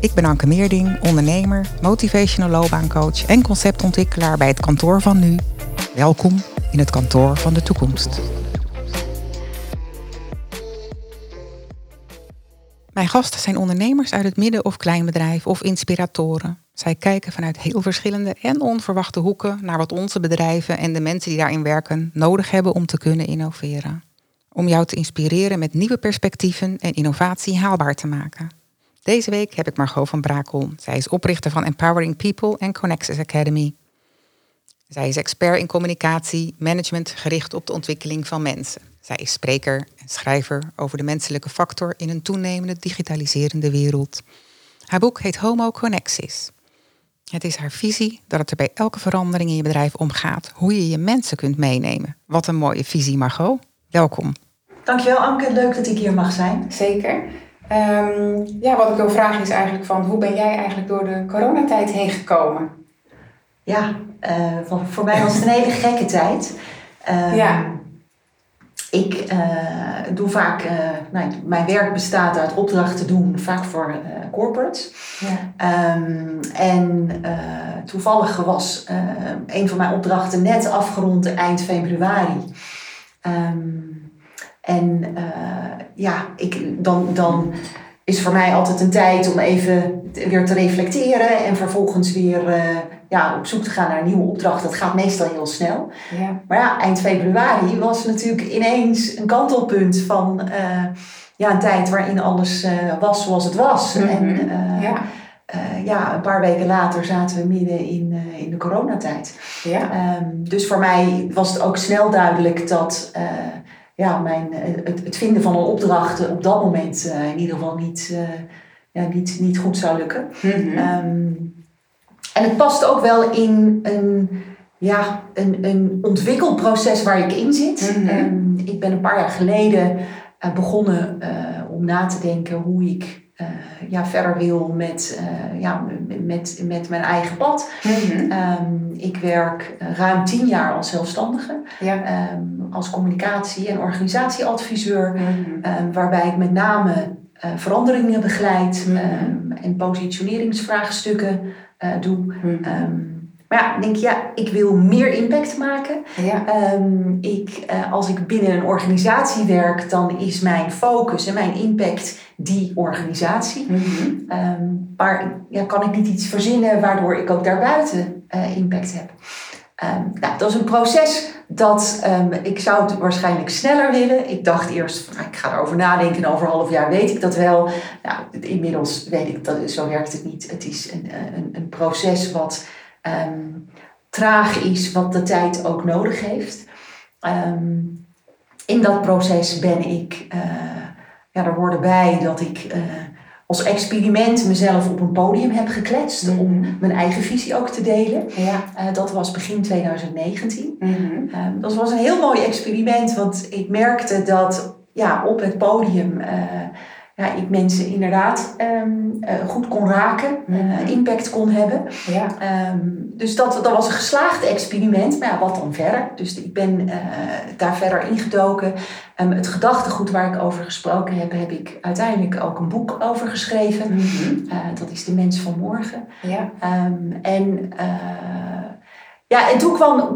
Ik ben Anke Meerding, ondernemer, motivational loopbaancoach en conceptontwikkelaar bij het kantoor van nu. Welkom in het kantoor van de toekomst. Mijn gasten zijn ondernemers uit het midden- of kleinbedrijf of inspiratoren. Zij kijken vanuit heel verschillende en onverwachte hoeken naar wat onze bedrijven en de mensen die daarin werken nodig hebben om te kunnen innoveren. Om jou te inspireren met nieuwe perspectieven en innovatie haalbaar te maken. Deze week heb ik Margot van Brakel. Zij is oprichter van Empowering People en Connexus Academy. Zij is expert in communicatie, management gericht op de ontwikkeling van mensen. Zij is spreker en schrijver over de menselijke factor in een toenemende digitaliserende wereld. Haar boek heet Homo Connexis. Het is haar visie dat het er bij elke verandering in je bedrijf om gaat hoe je je mensen kunt meenemen. Wat een mooie visie, Margot. Welkom. Dankjewel Anke, leuk dat ik hier mag zijn. Zeker. Um, ja, wat ik wil vragen is eigenlijk van hoe ben jij eigenlijk door de coronatijd heen gekomen? Ja, uh, voor mij was het een hele gekke tijd. Um, ja. Ik uh, doe vaak, uh, nou, mijn werk bestaat uit opdrachten doen, vaak voor corporates. Ja. Um, en toevallig was een van mijn opdrachten net afgerond eind februari. Um, en ja, ik, dan, dan is voor mij altijd een tijd om even weer te reflecteren en vervolgens weer ja, op zoek te gaan naar een nieuwe opdracht. Dat gaat meestal heel snel. Ja. Maar ja, eind februari was natuurlijk ineens een kantelpunt van uh, ja, een tijd waarin alles was zoals het was. Mm -hmm. En uh, ja. ja, een paar weken later zaten we midden in, in de coronatijd. Ja. Um, dus voor mij was het ook snel duidelijk dat ja, mijn, het, het, vinden van een opdracht op dat moment in ieder geval niet, ja, niet, niet goed zou lukken. Mm -hmm. um, en het past ook wel in een, ja, een, een ontwikkelproces waar ik in zit. Mm -hmm. ik ben een paar jaar geleden uh, begonnen om na te denken hoe ik uh, ja, verder wil met, ja, met, met mijn eigen pad. Mm -hmm. um, ik werk ruim tien jaar als zelfstandige. Ja. Um, als communicatie- en organisatieadviseur. Mm -hmm. waarbij ik met name veranderingen begeleid en positioneringsvraagstukken doe. Maar ja, denk ja, ik wil meer impact maken. Ja. Um, ik, uh, als ik binnen een organisatie werk, dan is mijn focus en mijn impact die organisatie. Mm -hmm. um, maar ja, kan ik niet iets verzinnen waardoor ik ook daarbuiten uh, impact heb. Um, nou, dat is een proces dat um, ik zou het waarschijnlijk sneller willen. Ik dacht eerst, nou, ik ga erover nadenken en over een half jaar weet ik dat wel. Nou, inmiddels weet ik dat zo werkt het niet. Het is een, een, een proces wat um, traag is, wat de tijd ook nodig heeft. in dat proces ben ik, uh, ja, er hoorde bij dat ik uh, als experiment mezelf op een podium heb gekletst mm -hmm. om mijn eigen visie ook te delen. Ja. Uh, dat was begin 2019. Mm -hmm. um, dat was een heel mooi experiment, want ik merkte dat ja, op het podium ja, ik mensen inderdaad um, uh, goed kon raken, mm -hmm. impact kon hebben. Ja. Um, dus dat, dat was een geslaagd experiment. Maar ja, wat dan verder? Dus ik ben daar verder ingedoken. Um, het gedachtegoed waar ik over gesproken heb, heb ik uiteindelijk ook een boek over geschreven. Mm -hmm. uh, dat is De Mens van Morgen. Ja. En ja, en toen kwam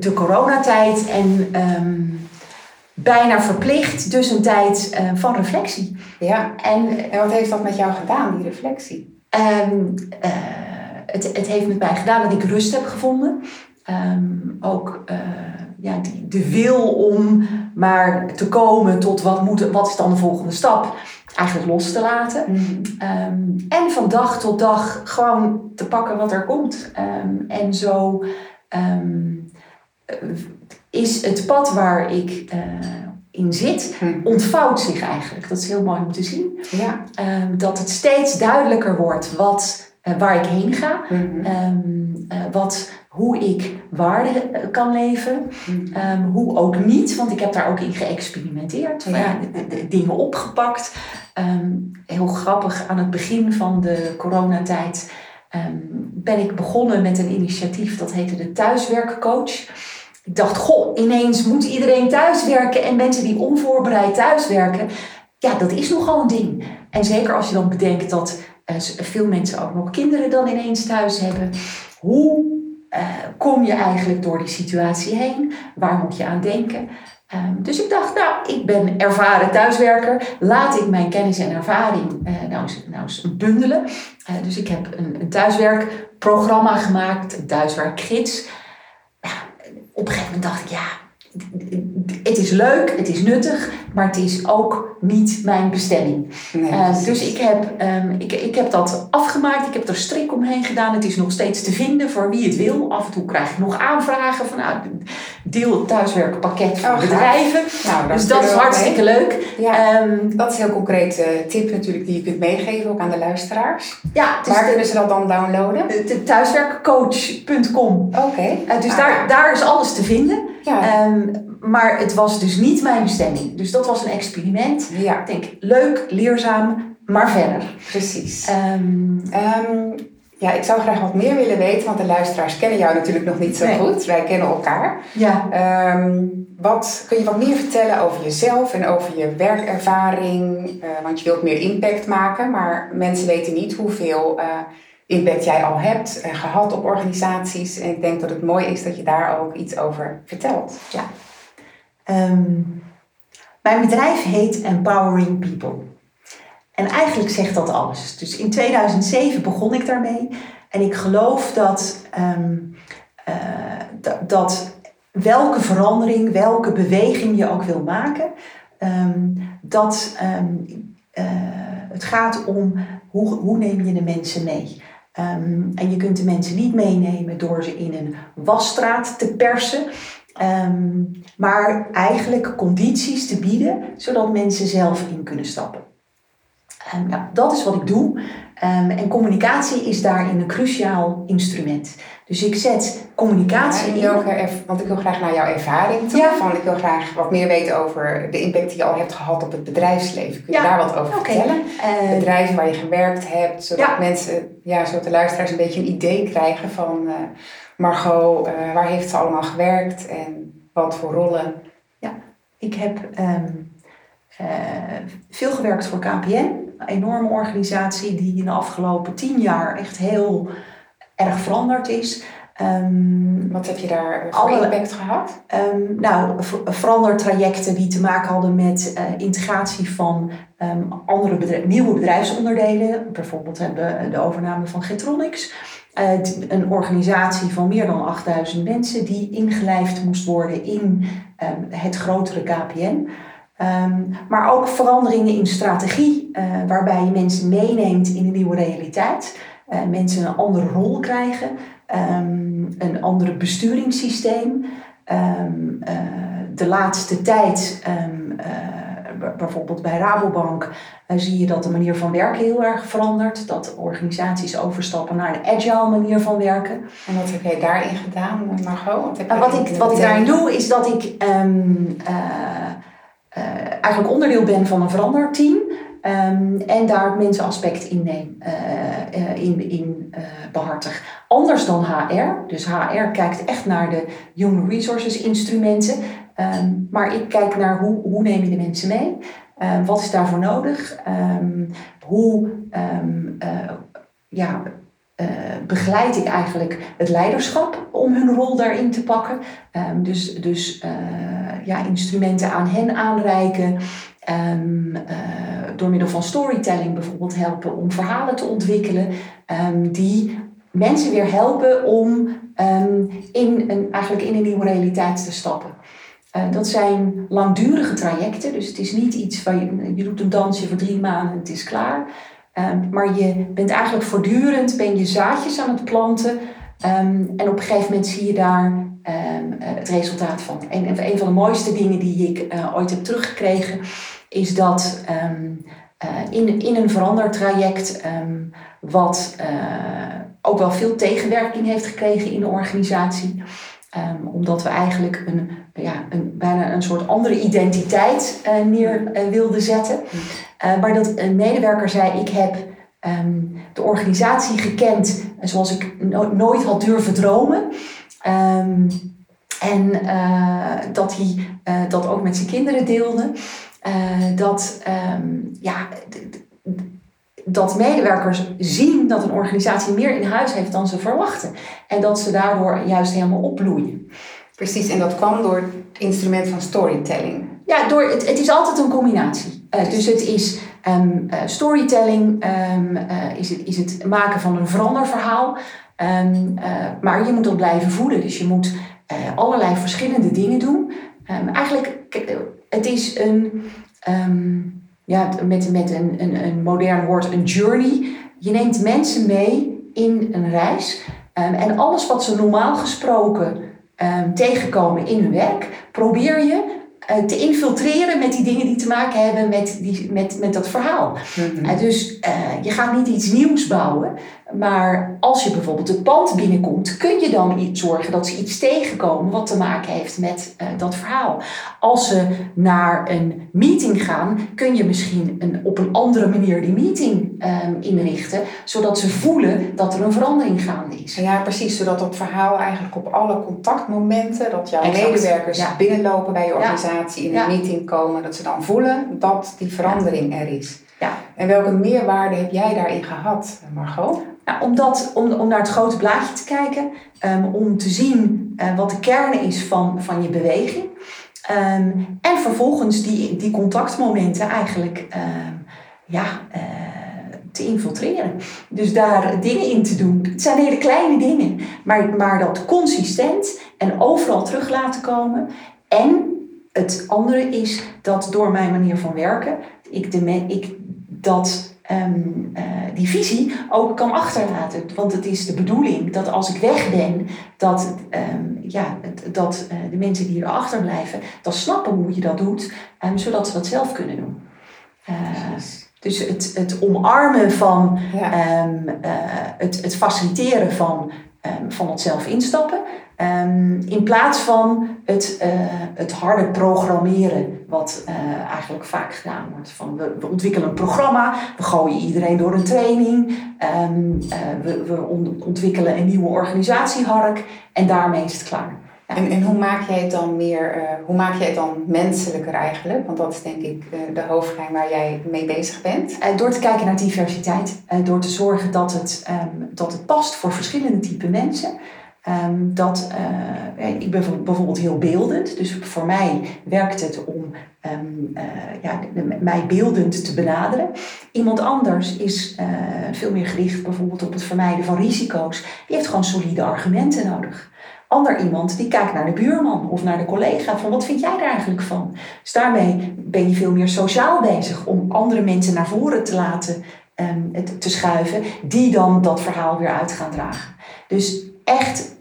de coronatijd en bijna verplicht dus een tijd uh, van reflectie. Ja, en, en wat heeft dat met jou gedaan, die reflectie? het, het heeft met mij gedaan dat ik rust heb gevonden. ook ja, die, de wil om maar te komen tot wat, moet, wat is dan de volgende stap, eigenlijk los te laten. Mm -hmm. um, en van dag tot dag gewoon te pakken wat er komt. En zo is het pad waar ik uh, in zit, mm. ontvouwt zich eigenlijk. Dat is heel mooi om te zien. Ja. dat het steeds duidelijker wordt wat, uh, waar ik heen ga. Mm -hmm. uh, wat hoe ik waarde eh, kan leven. Hmm. Ehm, hoe ook niet, want ik heb daar ook in geëxperimenteerd. Ja. de, dingen opgepakt. Ehm, heel grappig, aan het begin van de coronatijd ben ik begonnen met een initiatief dat heette de Thuiswerkcoach. Ik dacht, goh, ineens moet iedereen thuiswerken en mensen die onvoorbereid thuiswerken. Ja, dat is nogal een ding. En zeker als je dan bedenkt dat uh, veel mensen ook nog kinderen dan ineens thuis hebben. Hoe uh, kom je eigenlijk door die situatie heen? Waar moet je aan denken? Um, dus ik dacht, nou, ik ben ervaren thuiswerker. Laat ik mijn kennis en ervaring uh, nou, eens, bundelen. Dus ik heb een, een thuiswerkprogramma gemaakt, een thuiswerkgids. Op een gegeven moment dacht ik, ja, het is leuk, het is nuttig, maar het is ook niet mijn bestemming. uh, dus ik heb, um, ik, ik heb dat afgemaakt, ik heb er strik omheen gedaan. Het is nog steeds te vinden voor wie het wil. Af en toe krijg ik nog aanvragen van nou, deel het thuiswerkpakket voor oh, bedrijven. Nou, dus dat is hartstikke leuk. Ja, um, dat is een heel concrete tip natuurlijk die je kunt meegeven ook aan de luisteraars. Ja, dus Waar kunnen ze dat dan downloaden? Thuiswerkcoach.com. Oké. Uh, dus ah, daar, daar is alles te vinden. Ja. Um, maar het was dus niet mijn bestemming. Dus dat was een experiment. Ja. Ik denk, leuk, leerzaam, maar verder. Precies. Um, um, ja, ik zou graag wat meer willen weten, want de luisteraars kennen jou natuurlijk nog niet zo goed. Wij kennen elkaar. Ja. Um, wat, kun je wat meer vertellen over jezelf en over je werkervaring? Uh, want je wilt meer impact maken, maar mensen weten niet hoeveel uh, impact jij al hebt uh, gehad op organisaties. En ik denk dat het mooi is dat je daar ook iets over vertelt. Ja. Um, mijn bedrijf heet Empowering People. En eigenlijk zegt dat alles. Dus in 2007 begon ik daarmee. En ik geloof dat, um, uh, dat welke verandering, welke beweging je ook wil maken, um, dat um, uh, het gaat om hoe, hoe neem je de mensen mee. en je kunt de mensen niet meenemen door ze in een wasstraat te persen. Um, maar eigenlijk condities te bieden zodat mensen zelf in kunnen stappen. Um, nou, dat is wat ik doe. Um, en communicatie is daarin een cruciaal instrument. Dus ik zet communicatie ja, in. want ik wil graag naar jouw ervaring toe. Ja. Van, ik wil graag wat meer weten over de impact die je al hebt gehad op het bedrijfsleven. Kun je daar wat over vertellen? Uh, Bedrijven waar je gewerkt hebt, zodat mensen, ja, zodat de luisteraars een beetje een idee krijgen van uh, Margot, uh, waar heeft ze allemaal gewerkt en wat voor rollen? Ja, ik heb um, veel gewerkt voor KPN een enorme organisatie die in de afgelopen tien jaar echt heel erg veranderd is. Um, Wat heb je daar voor alle, impact gehad? Um, nou, verandertrajecten die te maken hadden met uh, integratie van um, andere bedrijf, nieuwe bedrijfsonderdelen. Bijvoorbeeld hebben we de overname van Getronics. Uh, een organisatie van meer dan 8000 mensen die ingelijfd moest worden in het grotere KPN. Um, maar ook veranderingen in strategie, uh, waarbij je mensen meeneemt in een nieuwe realiteit. Uh, mensen een andere rol krijgen, um, een ander besturingssysteem. De laatste tijd, bijvoorbeeld bij Rabobank, zie je dat de manier van werken heel erg verandert. Dat organisaties overstappen naar een agile manier van werken. En wat heb jij daarin gedaan, Margot? Wat, heb wat, ik, wat ik daarin doe, is dat ik uh, eigenlijk onderdeel ben van een veranderteam. Um, en daar het mensenaspect in neem, uh, in, in behartig. Anders dan HR. Dus HR kijkt echt naar de human resources instrumenten. Um, maar ik kijk naar hoe, hoe neem je de mensen mee? Um, wat is daarvoor nodig? hoe ja, uh, begeleid ik eigenlijk het leiderschap om hun rol daarin te pakken. Dus dus uh, ja, instrumenten aan hen aanreiken. Door middel van storytelling bijvoorbeeld helpen om verhalen te ontwikkelen die mensen weer helpen om in een, eigenlijk in een nieuwe realiteit te stappen. Dat zijn langdurige trajecten, dus het is niet iets waar je, je doet een dansje voor drie maanden en het is klaar. Um, maar je bent eigenlijk voortdurend ben je zaadjes aan het planten. Um, en op een gegeven moment zie je daar um, het resultaat van. En een van de mooiste dingen die ik uh, ooit heb teruggekregen, is dat in, in een verandertraject wat ook wel veel tegenwerking heeft gekregen in de organisatie. Um, omdat we eigenlijk een, ja, een, bijna een soort andere identiteit uh, neer uh, wilden zetten. Uh, maar dat een medewerker zei, ik heb um, de organisatie gekend zoals ik no nooit had durven dromen. Um, en dat hij dat ook met zijn kinderen deelde. dat, ja, dat medewerkers zien dat een organisatie meer in huis heeft dan ze verwachten. En dat ze daardoor juist helemaal opbloeien. Precies, en dat kwam door het instrument van storytelling. Ja, door, het, het is altijd een combinatie. Uh, dus het is um, uh, storytelling, um, uh, is, het, is het maken van een veranderverhaal. Um, maar je moet dat blijven voeden. Dus je moet allerlei verschillende dingen doen. eigenlijk, het is een ja, met, met een, een, een modern woord, een journey. Je neemt mensen mee in een reis. Um, en alles wat ze normaal gesproken um, tegenkomen in hun werk, probeer je uh, te infiltreren met die dingen die te maken hebben met, die, met, met dat verhaal. Mm -hmm. uh, dus uh, je gaat niet iets nieuws bouwen, maar als je bijvoorbeeld het pand binnenkomt, kun je dan zorgen dat ze iets tegenkomen wat te maken heeft met uh, dat verhaal. Als ze naar een meeting gaan, kun je misschien een, op een andere manier die meeting um, inrichten, zodat ze voelen dat er een verandering gaande is. Ja, precies, zodat dat verhaal eigenlijk op alle contactmomenten, dat jouw exact. medewerkers ja. binnenlopen bij je organisatie, ja. in een ja. meeting komen, dat ze dan voelen dat die verandering er is. Ja. En welke meerwaarde heb jij daarin gehad, Margot? Nou, omdat, om, om naar het grote blaadje te kijken, um, om te zien uh, wat de kern is van, van je beweging. Um, en vervolgens die, die contactmomenten eigenlijk um, ja, uh, te infiltreren. Dus daar dingen in te doen. Het zijn hele kleine dingen, maar, maar dat consistent en overal terug laten komen. En het andere is dat door mijn manier van werken, ik, de, ik dat um, uh, die visie ook kan achterlaten. Want het is de bedoeling dat als ik weg ben, dat, um, ja, dat uh, de mensen die erachter blijven, dat snappen hoe je dat doet, um, zodat ze dat zelf kunnen doen. Uh, dus het, het omarmen van ja. het, het faciliteren van, van het zelf instappen. Um, in plaats van het, uh, het harde programmeren, wat uh, eigenlijk vaak gedaan wordt. Van we, we, ontwikkelen een programma, we gooien iedereen door een training, um, uh, we, we ontwikkelen een nieuwe organisatiehark en daarmee is het klaar. Ja. En, en hoe maak jij het dan meer, hoe maak jij het dan menselijker eigenlijk? Want dat is denk ik de hoofdlijn waar jij mee bezig bent. door te kijken naar diversiteit, door te zorgen dat het, um, dat het past voor verschillende type mensen. Um, dat, uh, ik ben bijvoorbeeld heel beeldend, dus voor mij werkt het om um, uh, ja, mij beeldend te benaderen. Iemand anders is veel meer gericht bijvoorbeeld op het vermijden van risico's. Die heeft gewoon solide argumenten nodig. Ander iemand die kijkt naar de buurman of naar de collega van wat vind jij er eigenlijk van? Dus daarmee ben je veel meer sociaal bezig om andere mensen naar voren te laten um, te schuiven, die dan dat verhaal weer uit gaan dragen. Dus echt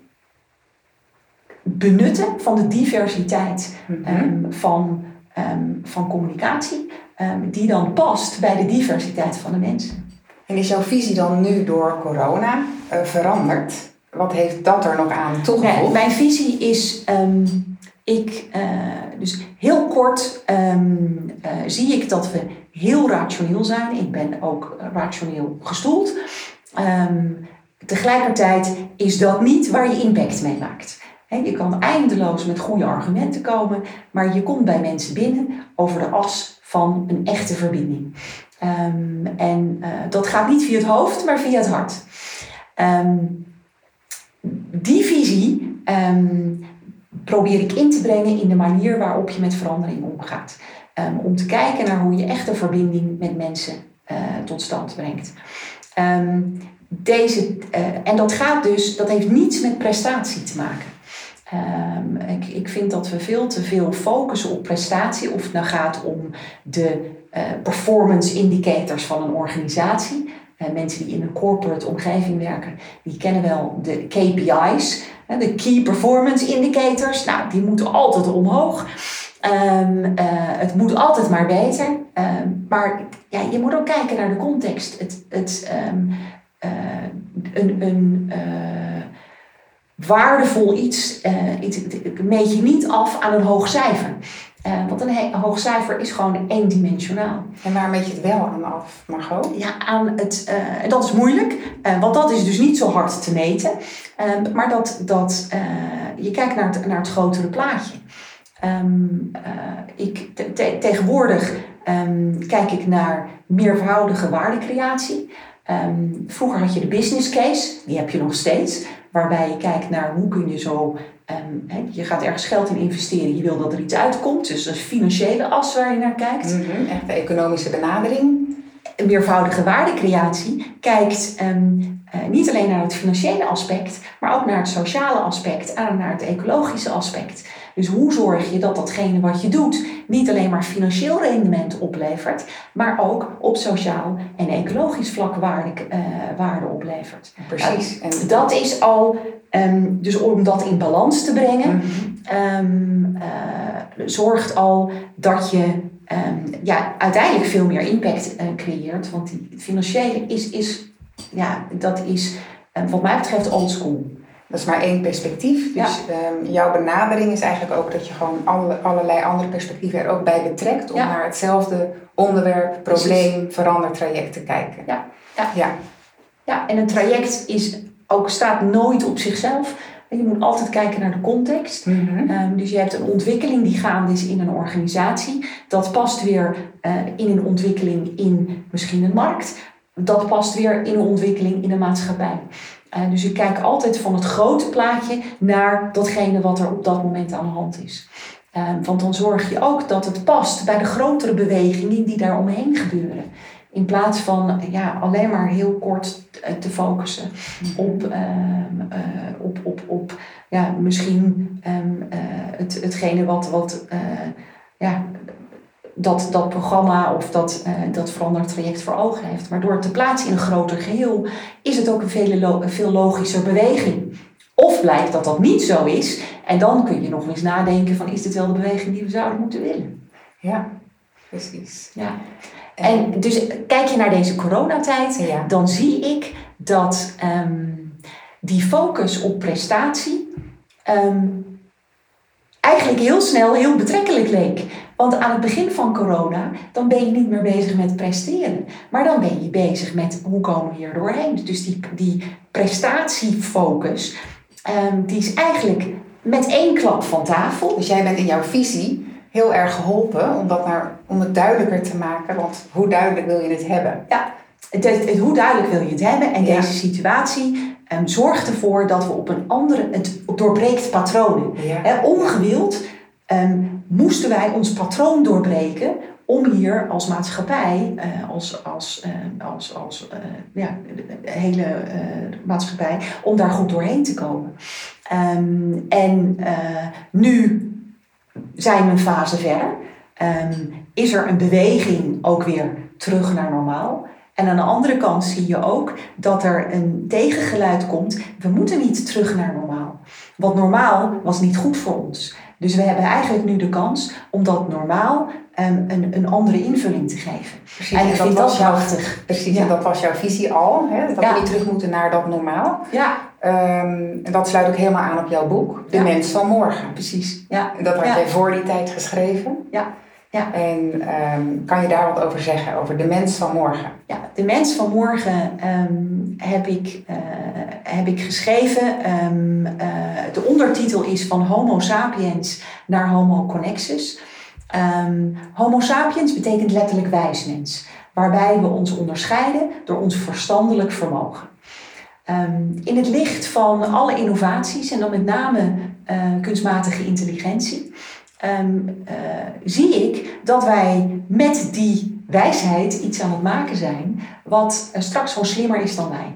benutten van de diversiteit um, van, um, van communicatie, um, die dan past bij de diversiteit van de mensen. En is jouw visie dan nu door corona uh, veranderd? Wat heeft dat er nog aan toegevoegd? Nee, mijn visie is, ik, uh, dus heel kort uh, zie ik dat we heel rationeel zijn. Ik ben ook rationeel gestoeld. tegelijkertijd is dat niet waar je impact mee maakt. Je kan eindeloos met goede argumenten komen, maar je komt bij mensen binnen over de as van een echte verbinding. Um, en uh, dat gaat niet via het hoofd, maar via het hart. Um, die visie um, probeer ik in te brengen in de manier waarop je met verandering omgaat. om te kijken naar hoe je echte verbinding met mensen uh, tot stand brengt. deze, uh, en dat gaat dus, dat heeft niets met prestatie te maken. Um, ik, ik vind dat we veel te veel focussen op prestatie, of het nou gaat om de uh, performance indicators van een organisatie. Uh, mensen die in een corporate omgeving werken, die kennen wel de KPI's, de Key Performance Indicators. Nou, die moeten altijd omhoog. Ehm, het moet altijd maar beter. Ehm, maar ja, je moet ook kijken naar de context. Het, het, een, een waardevol iets, iets meet je niet af aan een hoog cijfer. Uh, want een hoog cijfer is gewoon eendimensionaal. En waar meet je het wel aan af, Margot? Ja, aan het, uh, en dat is moeilijk, uh, want dat is dus niet zo hard te meten. Ehm, maar dat, dat je kijkt naar het, naar het grotere plaatje. Um, ik, te, tegenwoordig um, kijk ik naar meervoudige waardecreatie. vroeger had je de business case, die heb je nog steeds, waarbij je kijkt naar hoe kun je zo Um, je gaat ergens geld in investeren, je wil dat er iets uitkomt. Dus is financiële as waar je naar kijkt. Mm -hmm, echt de economische benadering. Een meervoudige waardecreatie kijkt um, uh, niet alleen naar het financiële aspect, maar ook naar het sociale aspect en naar het ecologische aspect. Dus hoe zorg je dat datgene wat je doet niet alleen maar financieel rendement oplevert, maar ook op sociaal en ecologisch vlak waarde, uh, waarde oplevert. Precies. Uh, en dat is al Um, dus om dat in balans te brengen, um, uh, zorgt al dat je um, ja, uiteindelijk veel meer impact uh, creëert. Want die financiële is, is, ja, dat is wat mij betreft old school. Dat is maar één perspectief. Dus ja. jouw benadering is eigenlijk ook dat je gewoon alle, allerlei andere perspectieven er ook bij betrekt om naar hetzelfde onderwerp, probleem, verandertraject te kijken. Ja. Ja. Ja. ja, en een traject is ook staat nooit op zichzelf. Je moet altijd kijken naar de context. Mhm. Ehm, dus je hebt een ontwikkeling die gaande is in een organisatie. Dat past weer uh, in een ontwikkeling in misschien een markt. Dat past weer in een ontwikkeling in een maatschappij. Uh, dus je kijkt altijd van het grote plaatje naar datgene wat er op dat moment aan de hand is. Uh, want dan zorg je ook dat het past bij de grotere bewegingen die daar omheen gebeuren. In plaats van ja, alleen maar heel kort te focussen op, ehm, eh, op, op, op ja, misschien uh, het, hetgene wat, wat ja, dat, dat programma of dat, dat veranderd traject voor ogen heeft. Maar door het te plaatsen in een groter geheel is het ook een veel, veel logischer beweging. Of blijkt dat dat niet zo is en dan kun je nog eens nadenken van is dit wel de beweging die we zouden moeten willen. Ja, precies. Ja. En dus kijk je naar deze coronatijd, ja. dan zie ik dat um, die focus op prestatie um, eigenlijk heel snel heel betrekkelijk leek. Want aan het begin van corona, dan ben je niet meer bezig met presteren. Maar dan ben je bezig met hoe komen we hier doorheen. Dus die, die prestatiefocus, um, die is eigenlijk met één klap van tafel. Dus jij bent in jouw visie heel erg geholpen om, dat naar, om het duidelijker te maken. Want hoe duidelijk wil je het hebben? Ja, het, het, het hoe duidelijk wil je het hebben? En ja. deze situatie um, zorgt ervoor dat we op een andere, het doorbreekt patronen. Ja. He, ongewild um, moesten wij ons patroon doorbreken om hier als maatschappij, uh, als, als, uh, als, uh, ja, hele maatschappij, om daar goed doorheen te komen. Um, en nu zijn we een fase verder. Um, is er een beweging ook weer terug naar normaal? En aan de andere kant zie je ook dat er een tegengeluid komt. We moeten niet terug naar normaal. Want normaal was niet goed voor ons. Dus we hebben eigenlijk nu de kans om dat normaal um, een, een andere invulling te geven. Precies, en ik vind dat prachtig. Precies, ja. en dat was jouw visie al. Hè? Dat ja. we niet terug moeten naar dat normaal. Ja. Um, en dat sluit ook helemaal aan op jouw boek, De ja. Mens van Morgen. Precies. Ja. En dat had jij voor die tijd geschreven. Ja. Ja. En um, kan je daar wat over zeggen, over de mens van morgen? Ja, de mens van morgen um, heb, ik, uh, heb ik geschreven. Um, uh, de ondertitel is van Homo sapiens naar Homo connexus. Homo sapiens betekent letterlijk wijsmens, waarbij we ons onderscheiden door ons verstandelijk vermogen. in het licht van alle innovaties en dan met name uh, kunstmatige intelligentie. Uh, zie ik dat wij met die wijsheid iets aan het maken zijn wat straks gewoon slimmer is dan wij.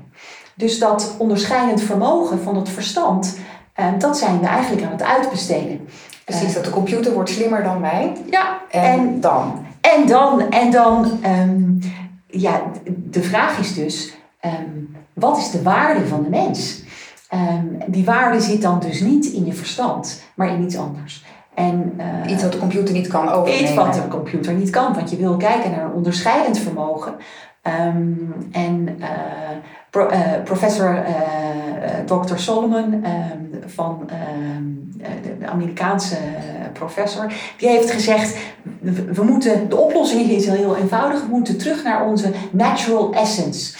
Dus dat onderscheidend vermogen van het verstand, um, dat zijn we eigenlijk aan het uitbesteden. Precies, dat de computer wordt slimmer dan wij. Ja, en, en dan? En dan, en dan, um, ja, de vraag is dus, wat is de waarde van de mens? die waarde zit dan dus niet in je verstand, maar in iets anders. En, uh, iets wat de computer niet kan overnemen. Iets wat de computer niet kan, want je wil kijken naar een onderscheidend vermogen. Um, en uh, pro, uh, professor Dr. Solomon um, van um, de Amerikaanse professor, die heeft gezegd: we moeten, de oplossing is heel eenvoudig, we moeten terug naar onze natural essence.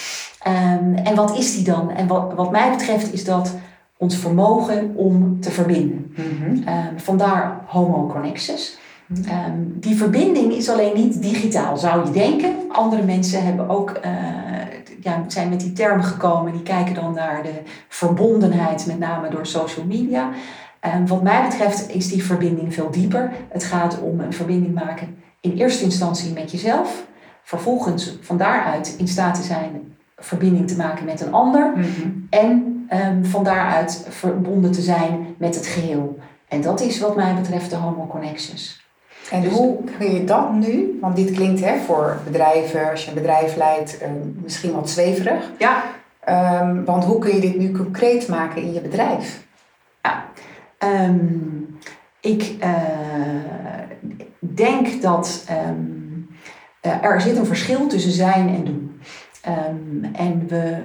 en wat is die dan? En wat, wat mij betreft is dat ons vermogen om te verbinden. Mm vandaar Homo Connexus. Um, die verbinding is alleen niet digitaal, zou je denken. Andere mensen hebben ook, uh, ja, zijn met die term gekomen. Die kijken dan naar de verbondenheid, met name door social media. Um, wat mij betreft is die verbinding veel dieper. Het gaat om een verbinding maken in eerste instantie met jezelf. Vervolgens van daaruit in staat te zijn verbinding te maken met een ander. Mhm. En um, van daaruit verbonden te zijn met het geheel. En dat is wat mij betreft de Homo Connexus. En dus hoe kun je dat nu, want dit klinkt hè, voor bedrijven, als je een bedrijf leidt, uh, misschien wat zweverig. Ja. Um, want hoe kun je dit nu concreet maken in je bedrijf? Ja, um, ik uh, denk dat um, uh, er zit een verschil tussen zijn en doen. en we,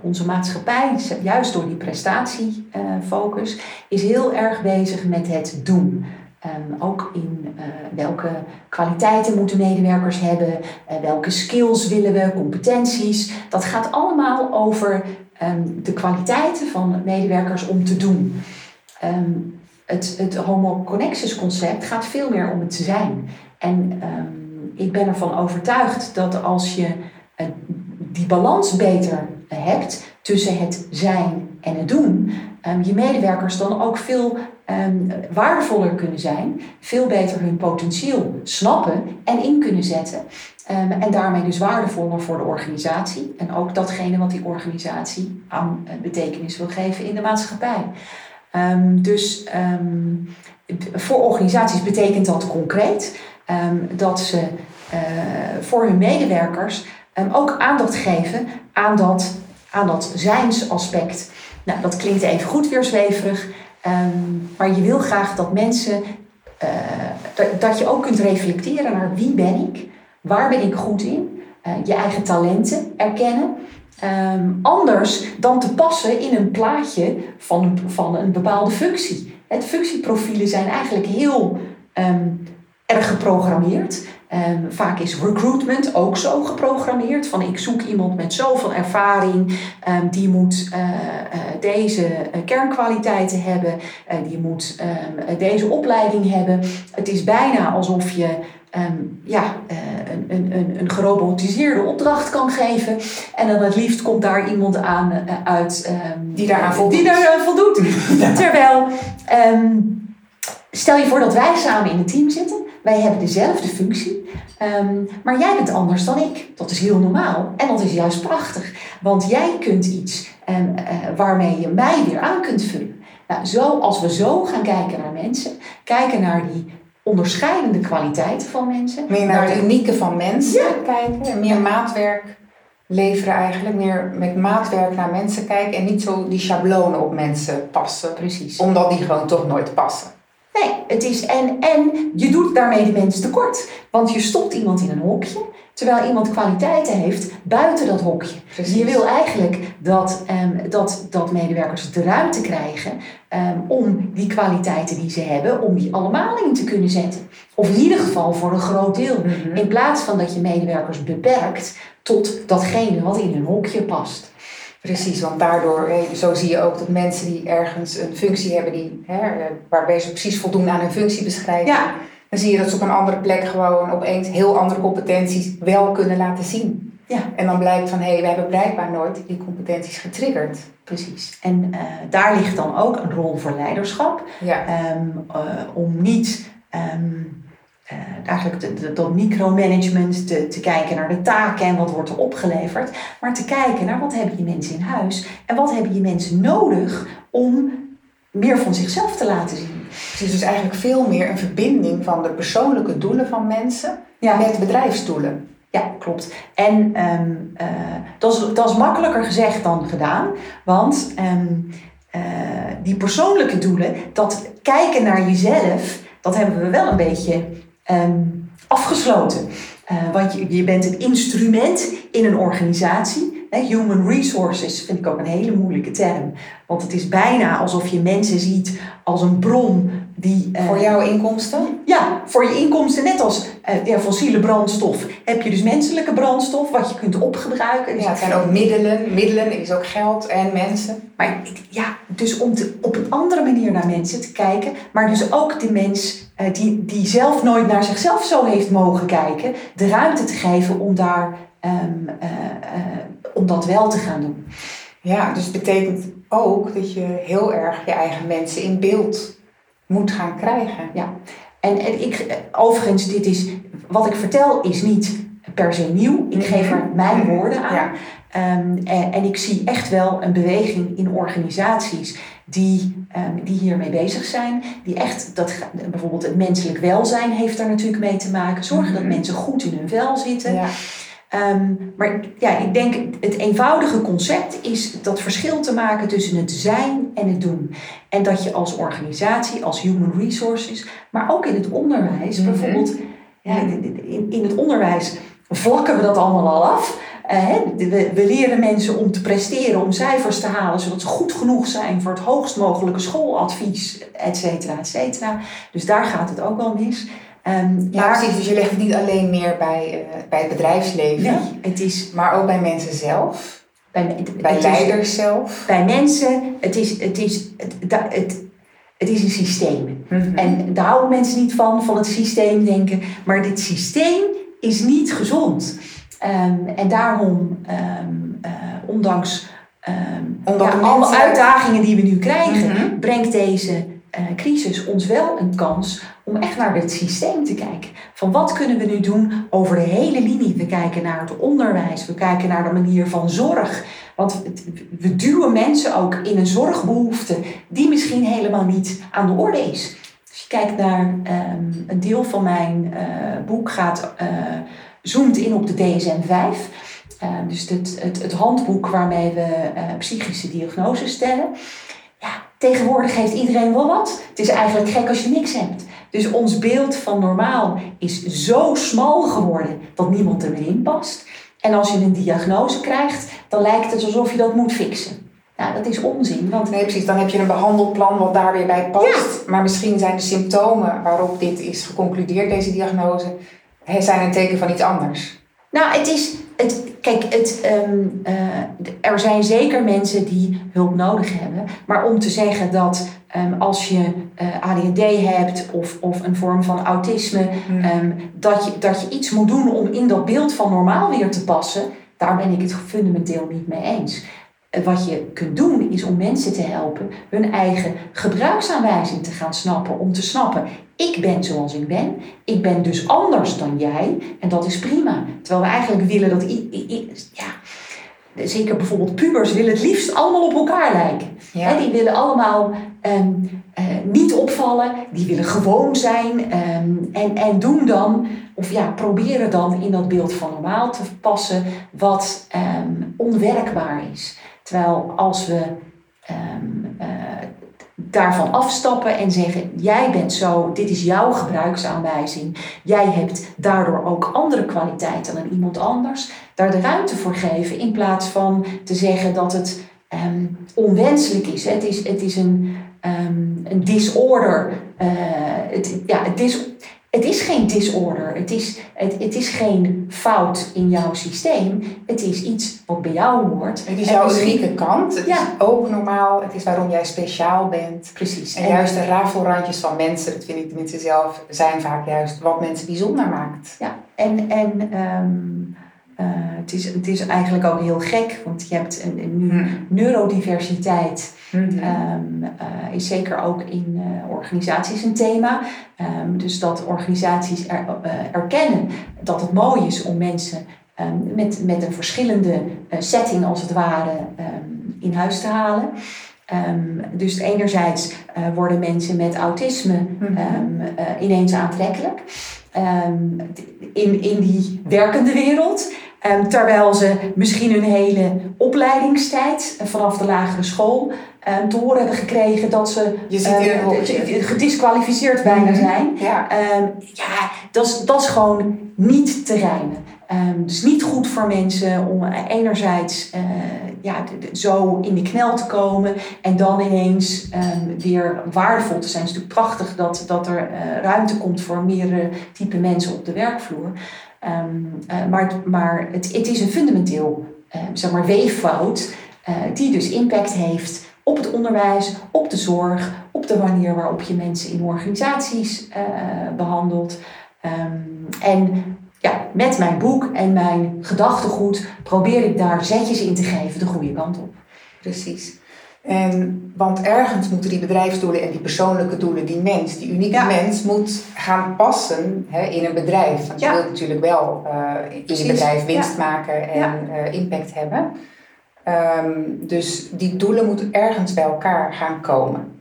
onze maatschappij, juist door die prestatiefocus, is heel erg bezig met het doen. Um, ook in uh, welke kwaliteiten moeten medewerkers hebben, uh, welke skills willen we, competenties. Dat gaat allemaal over um, de kwaliteiten van medewerkers om te doen. Um, het, het Homo Connexus concept gaat veel meer om het te zijn. En ik ben ervan overtuigd dat als je uh, die balans beter hebt tussen het zijn en het doen, je medewerkers dan ook veel um, waardevoller kunnen zijn, veel beter hun potentieel snappen en in kunnen zetten. Um, en daarmee dus waardevoller voor de organisatie en ook datgene wat die organisatie aan uh, betekenis wil geven in de maatschappij. Dus voor organisaties betekent dat concreet dat ze uh, voor hun medewerkers ook aandacht geven aan dat, aan dat zijnsaspect. Nou, dat klinkt even goed weer zweverig, Um, maar je wil graag dat mensen, uh, dat, je ook kunt reflecteren naar wie ben ik, waar ben ik goed in, uh, je eigen talenten erkennen. Um, anders dan te passen in een plaatje van een, van een bepaalde functie. Het functieprofielen zijn eigenlijk heel um, erg geprogrammeerd. Um, vaak is recruitment ook zo geprogrammeerd. Van ik zoek iemand met zoveel ervaring. Um, die moet uh, uh, deze uh, kernkwaliteiten hebben. die moet um, deze opleiding hebben. Het is bijna alsof je ja, een, een, een gerobotiseerde opdracht kan geven. En dan het liefst komt daar iemand aan uit die daaraan voldoet. Die daaraan voldoet. Terwijl, stel je voor dat wij samen in een team zitten. Wij hebben dezelfde functie, um, maar jij bent anders dan ik. Dat is heel normaal en dat is juist prachtig, want jij kunt iets um, uh, waarmee je mij weer aan kunt vullen. Nou, zo, als we zo gaan kijken naar mensen, kijken naar die onderscheidende kwaliteiten van mensen. Meer naar, het unieke van mensen kijken, meer maatwerk leveren eigenlijk. Meer met maatwerk naar mensen kijken en niet zo die schablonen op mensen passen. Precies. Omdat die gewoon toch nooit passen. Nee, het is en, en je doet daarmee de mensen tekort. Want je stopt iemand in een hokje, terwijl iemand kwaliteiten heeft buiten dat hokje. Precies. Je wil eigenlijk dat, um, dat, dat medewerkers de ruimte krijgen um, om die kwaliteiten die ze hebben, om die allemaal in te kunnen zetten. Of in ieder geval voor een groot deel. Mm -hmm. In plaats van dat je medewerkers beperkt tot datgene wat in een hokje past. Precies, want daardoor, zo zie je ook dat mensen die ergens een functie hebben die, hè, waarbij ze precies voldoen aan hun functiebeschrijving, ja. dan zie je dat ze op een andere plek gewoon opeens heel andere competenties wel kunnen laten zien. Ja. En dan blijkt van hé, hey, we hebben blijkbaar nooit die competenties getriggerd. Precies. En uh, daar ligt dan ook een rol voor leiderschap. Ja. Um, uh, om niet um, uh, eigenlijk dat micromanagement, te, te kijken naar de taken en wat wordt er opgeleverd, maar te kijken naar wat hebben je mensen in huis en wat hebben je mensen nodig om meer van zichzelf te laten zien. Het is dus eigenlijk veel meer een verbinding van de persoonlijke doelen van mensen ja. met bedrijfsdoelen. Ja, klopt. En um, uh, dat, is, dat is makkelijker gezegd dan gedaan, want um, uh, die persoonlijke doelen, dat kijken naar jezelf dat hebben we wel een beetje ehm, afgesloten. Uh, want je, je bent een instrument in een organisatie. Human resources vind ik ook een hele moeilijke term. Want het is bijna alsof je mensen ziet als een bron die, uh, voor jouw inkomsten? Ja, voor je inkomsten. Net als uh, ja, fossiele brandstof heb je dus menselijke brandstof wat je kunt opgebruiken. Dus ja, het zijn ook middelen. Middelen is ook geld en mensen. Maar ja, dus om te, op een andere manier naar mensen te kijken. Maar dus ook de mens die, die zelf nooit naar zichzelf zo heeft mogen kijken. De ruimte te geven om, daar, um, om dat wel te gaan doen. Ja, dus het betekent ook dat je heel erg je eigen mensen in beeld moet gaan krijgen. Ja, en, en ik, overigens, dit is, wat ik vertel is niet per se nieuw. Ik geef er mijn mhm. woorden aan. Ja. Um, en, en, ik zie echt wel een beweging in organisaties die, um, die hiermee bezig zijn. Die echt, dat, bijvoorbeeld het menselijk welzijn heeft daar natuurlijk mee te maken. Zorgen dat mhm. mensen goed in hun vel zitten. Ja. Ehm, maar ja, ik denk het eenvoudige concept is dat verschil te maken tussen het zijn en het doen. En dat je als organisatie, als human resources, maar ook in het onderwijs, mhm. bijvoorbeeld ja, in, in het onderwijs vlakken we dat allemaal al af. Uh, we, we, leren mensen om te presteren, om cijfers te halen, zodat ze goed genoeg zijn voor het hoogst mogelijke schooladvies, et cetera, et cetera. Dus daar gaat het ook wel mis. Um, ja, maar, precies. Dus je legt het niet alleen meer bij, uh, bij het bedrijfsleven, nee, het is, maar ook bij mensen zelf. Bij, bij leiders zelf. Bij mensen, het is, het is, het, het, het is een systeem. Mhm. En daar houden mensen niet van, van het systeem denken. Maar dit systeem is niet gezond. Um, en daarom, um, uh, ondanks ja, alle uitdagingen die we nu krijgen, mhm. brengt deze uh, crisis ons wel een kans om echt naar het systeem te kijken. Van wat kunnen we nu doen over de hele linie? We kijken naar het onderwijs, we kijken naar de manier van zorg. Want we duwen mensen ook in een zorgbehoefte die misschien helemaal niet aan de orde is. Als je kijkt naar um, een deel van mijn uh, boek gaat, uh, zoomt in op de DSM-5. Uh, dus het, het, het, handboek waarmee we psychische diagnoses stellen. Ja, tegenwoordig heeft iedereen wel wat. Het is eigenlijk gek als je niks hebt. Dus ons beeld van normaal is zo smal geworden dat niemand er meer in past. En als je een diagnose krijgt, dan lijkt het alsof je dat moet fixen. Nou, dat is onzin. Want... Nee, precies. Dan heb je een behandelplan wat daar weer bij past. Maar misschien zijn de symptomen waarop dit is geconcludeerd, deze diagnose, zijn een teken van iets anders. Nou, het is. Het, kijk, het, ehm, eh, er zijn zeker mensen die hulp nodig hebben. Maar om te zeggen dat Ehm, als je uh, eh, ADHD hebt of, of een vorm van autisme, ehm, dat, je, dat je iets moet doen om in dat beeld van normaal weer te passen, daar ben ik het fundamenteel niet mee eens. Uh, wat je kunt doen is om mensen te helpen hun eigen gebruiksaanwijzing te gaan snappen. Om te snappen, ik ben zoals ik ben, ik ben dus anders dan jij en dat is prima. Terwijl we eigenlijk willen dat. ja, zeker bijvoorbeeld pubers willen het liefst allemaal op elkaar lijken. die willen allemaal ehm, eh, niet opvallen, die willen gewoon zijn ehm, en, en doen dan, of ja, proberen dan in dat beeld van normaal te passen wat ehm, onwerkbaar is. Terwijl als we uh, daarvan afstappen en zeggen: Jij bent zo, dit is jouw gebruiksaanwijzing. Jij hebt daardoor ook andere kwaliteiten dan iemand anders. Daar de ruimte voor geven in plaats van te zeggen dat het um, onwenselijk is. Het is, het is een, um, een disorder. Uh, het, ja, het is het is geen disorder. Het is, het, het is geen fout in jouw systeem. Het is iets wat bij jou hoort. Het is jouw unieke kant. Het ja. is ook normaal. Het is waarom jij speciaal bent. Precies. En, juist de rafelrandjes van mensen, dat vind ik tenminste zelf, zijn vaak juist wat mensen bijzonder maakt. Ja, en, en um, uh, het, is, het is eigenlijk ook heel gek, want je hebt een, een nu hmm. neurodiversiteit Mm is zeker ook in uh, organisaties een thema. Um, dus dat organisaties er, erkennen dat het mooi is om mensen um, met, met een verschillende setting als het ware in huis te halen. dus enerzijds worden mensen met autisme mhm. ineens aantrekkelijk. ehm, in, in die werkende wereld. Um, terwijl ze misschien hun hele opleidingstijd vanaf de lagere school um, te horen hebben gekregen dat ze uh, gedisqualificeerd bijna mhm. zijn. Ja, ja dat, is, dat is gewoon niet te rijmen. dus niet goed voor mensen om enerzijds uh, ja, zo in de knel te komen en dan ineens um, weer waardevol te zijn. Het is natuurlijk prachtig dat, dat er uh, ruimte komt voor meerdere type mensen op de werkvloer. Um, uh, maar maar het, het is een fundamenteel uh, zeg maar weeffout die dus impact heeft op het onderwijs, op de zorg, op de manier waarop je mensen in organisaties behandelt. Um, en ja, met mijn boek en mijn gedachtegoed probeer ik daar zetjes in te geven de goede kant op. Precies. En, want ergens moeten die bedrijfsdoelen en die persoonlijke doelen, die mens, die unieke mens, moet gaan passen hè, in een bedrijf. Want je wilt natuurlijk wel uh, in je bedrijf winst maken en uh, impact hebben. Um, dus die doelen moeten ergens bij elkaar gaan komen.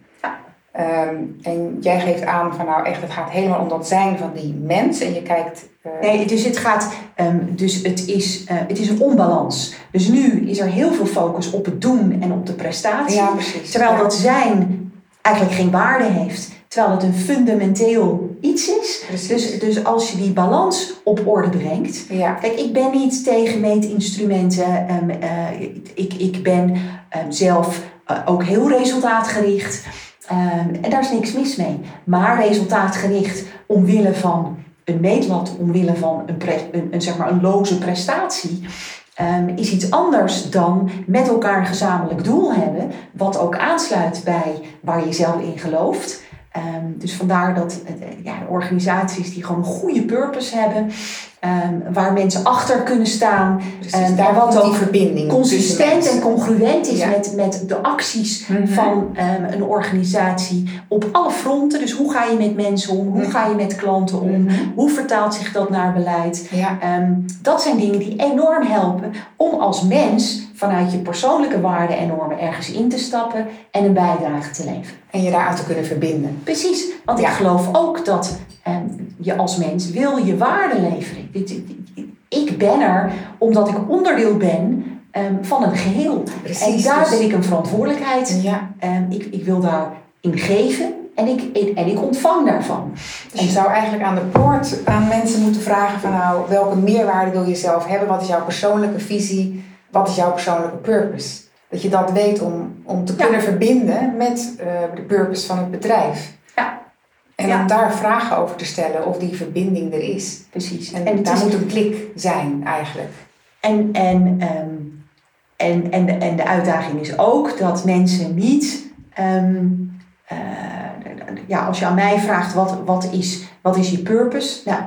Um, en jij geeft aan van nou echt, het gaat helemaal om dat zijn van die mens. En je kijkt. Uh... Nee, dus het gaat. Um, dus het is, uh, het is een onbalans. Dus nu is er heel veel focus op het doen en op de prestatie. Ja, precies. Terwijl dat zijn eigenlijk geen waarde heeft. Terwijl het een fundamenteel iets is. Dus, dus als je die balans op orde brengt. Ja. Kijk, ik ben niet tegen meetinstrumenten. Um, uh, ik, ik ben zelf ook heel resultaatgericht. Ehm, en daar is niks mis mee. Maar resultaatgericht omwille van een meetlat, omwille van een, een, zeg maar een loze prestatie, um, is iets anders dan met elkaar een gezamenlijk doel hebben, wat ook aansluit bij waar je zelf in gelooft. Um, dus vandaar dat uh, ja, organisaties die gewoon een goede purpose hebben, Um, waar mensen achter kunnen staan. Precies, um, daar wat ook verbinding consistent en congruent is met, met de acties mm -hmm. van um, een organisatie op alle fronten. Dus hoe ga je met mensen om? Hoe mhm. ga je met klanten om? Mm -hmm. Hoe vertaalt zich dat naar beleid? Ja. dat zijn dingen die enorm helpen om als mens vanuit je persoonlijke waarden en normen ergens in te stappen en een bijdrage te leveren. En je daaraan te kunnen verbinden. Precies, want ja. ik geloof ook dat je als mens wil je waarde leveren. Ik ben er omdat ik onderdeel ben um, van een geheel. Precies, en daar dus, ben ik een verantwoordelijkheid. Ja. Um, ik, ik wil daarin geven en ik, en ik ontvang daarvan. Dus je zou eigenlijk aan de poort aan mensen moeten vragen van nou, welke meerwaarde wil je zelf hebben? Wat is jouw persoonlijke visie? Wat is jouw persoonlijke purpose? Dat je dat weet om, om te kunnen verbinden met uh, de purpose van het bedrijf. Ja. En om daar vragen over te stellen of die verbinding er is. Precies. En, en daar moet een klik zijn eigenlijk. En, en, um, en, en, de, en de uitdaging is ook dat mensen niet. Um, uh, ja, als je aan mij vraagt wat, wat, is, wat is je purpose? Nou,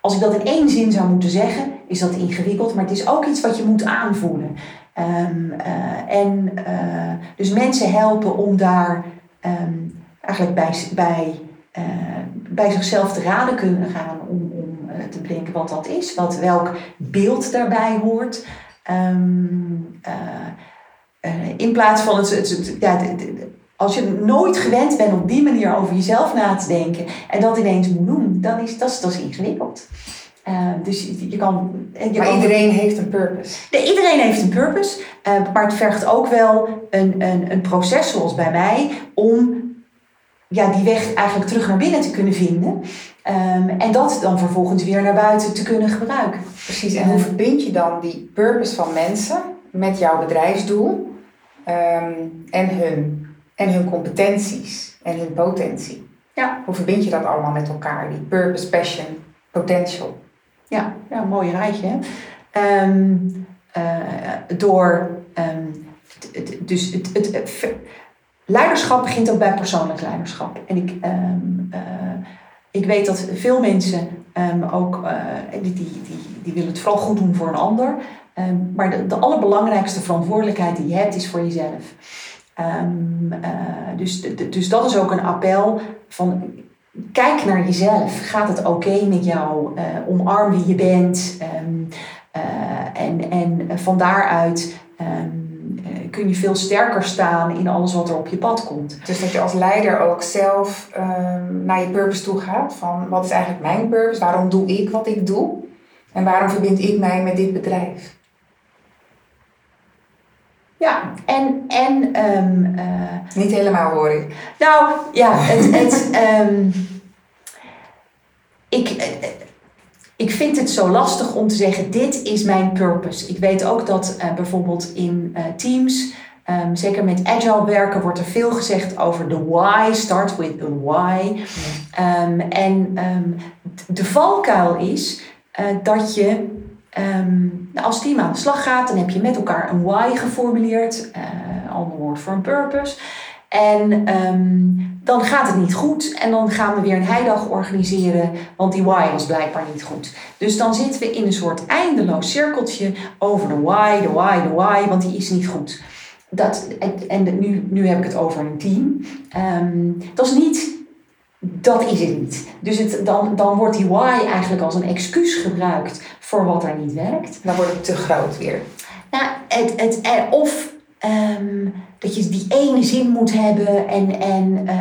als ik dat in één zin zou moeten zeggen, is dat ingewikkeld, maar het is ook iets wat je moet aanvoelen. Um, uh, en uh, dus mensen helpen om daar eigenlijk bij, bij uh, bij zichzelf te raden kunnen gaan om, om uh, te bedenken wat dat is, wat, welk beeld daarbij hoort. Um, uh, in plaats van het, het, het ja, als je nooit gewend bent op die manier over jezelf na te denken en dat ineens moet doen, dan is dat, dat is ingewikkeld. dus je kan. Je maar iedereen heeft een purpose. De, iedereen heeft een purpose, maar het vergt ook wel een, een, een proces zoals bij mij om ja, die weg eigenlijk terug naar binnen te kunnen vinden. Um, en dat dan vervolgens weer naar buiten te kunnen gebruiken. Precies, en hoe verbind je dan die purpose van mensen met jouw bedrijfsdoel um, en, hun, en hun competenties en hun potentie? Ja. Hoe verbind je dat allemaal met elkaar? Die purpose, passion, potential. Ja, ja een mooi rijtje. Hè? Um, uh, door dus het, het, het leiderschap begint ook bij persoonlijk leiderschap. En ik, um, uh, ik weet dat veel mensen um, ook, uh, die, die, die, willen het vooral goed doen voor een ander. Um, maar de, de allerbelangrijkste verantwoordelijkheid die je hebt is voor jezelf. Uh, dus, dus dat is ook een appel van kijk naar jezelf. Gaat het oké met jou? Omarm wie je bent. en, en van daaruit kun je veel sterker staan in alles wat er op je pad komt. Dus dat je als leider ook zelf ehm, naar je purpose toe gaat. Van wat is eigenlijk mijn purpose? Waarom doe ik wat ik doe? En waarom verbind ik mij met dit bedrijf? Ja, en. en um, Niet helemaal hoor ik. Nou ja, het. het um, ik, ik vind het zo lastig om te zeggen: dit is mijn purpose. Ik weet ook dat uh, bijvoorbeeld in uh, teams. Um, zeker met agile werken wordt er veel gezegd over de why. Start with the why. Um, en um, de valkuil is uh, dat je als team aan de slag gaat, dan heb je met elkaar een why geformuleerd, ander woord voor een purpose. En dan gaat het niet goed en dan gaan we weer een heidag organiseren, want die why was blijkbaar niet goed. Dus dan zitten we in een soort eindeloos cirkeltje over de why, de why, de why, want die is niet goed. Dat, en nu, nu heb ik het over een team. Um, dat is niet dat is het niet. Dus het, dan, dan wordt die why eigenlijk als een excuus gebruikt voor wat er niet werkt. Dan wordt het te groot weer. Nou, het, het, of um, dat je die ene zin moet hebben en, en uh,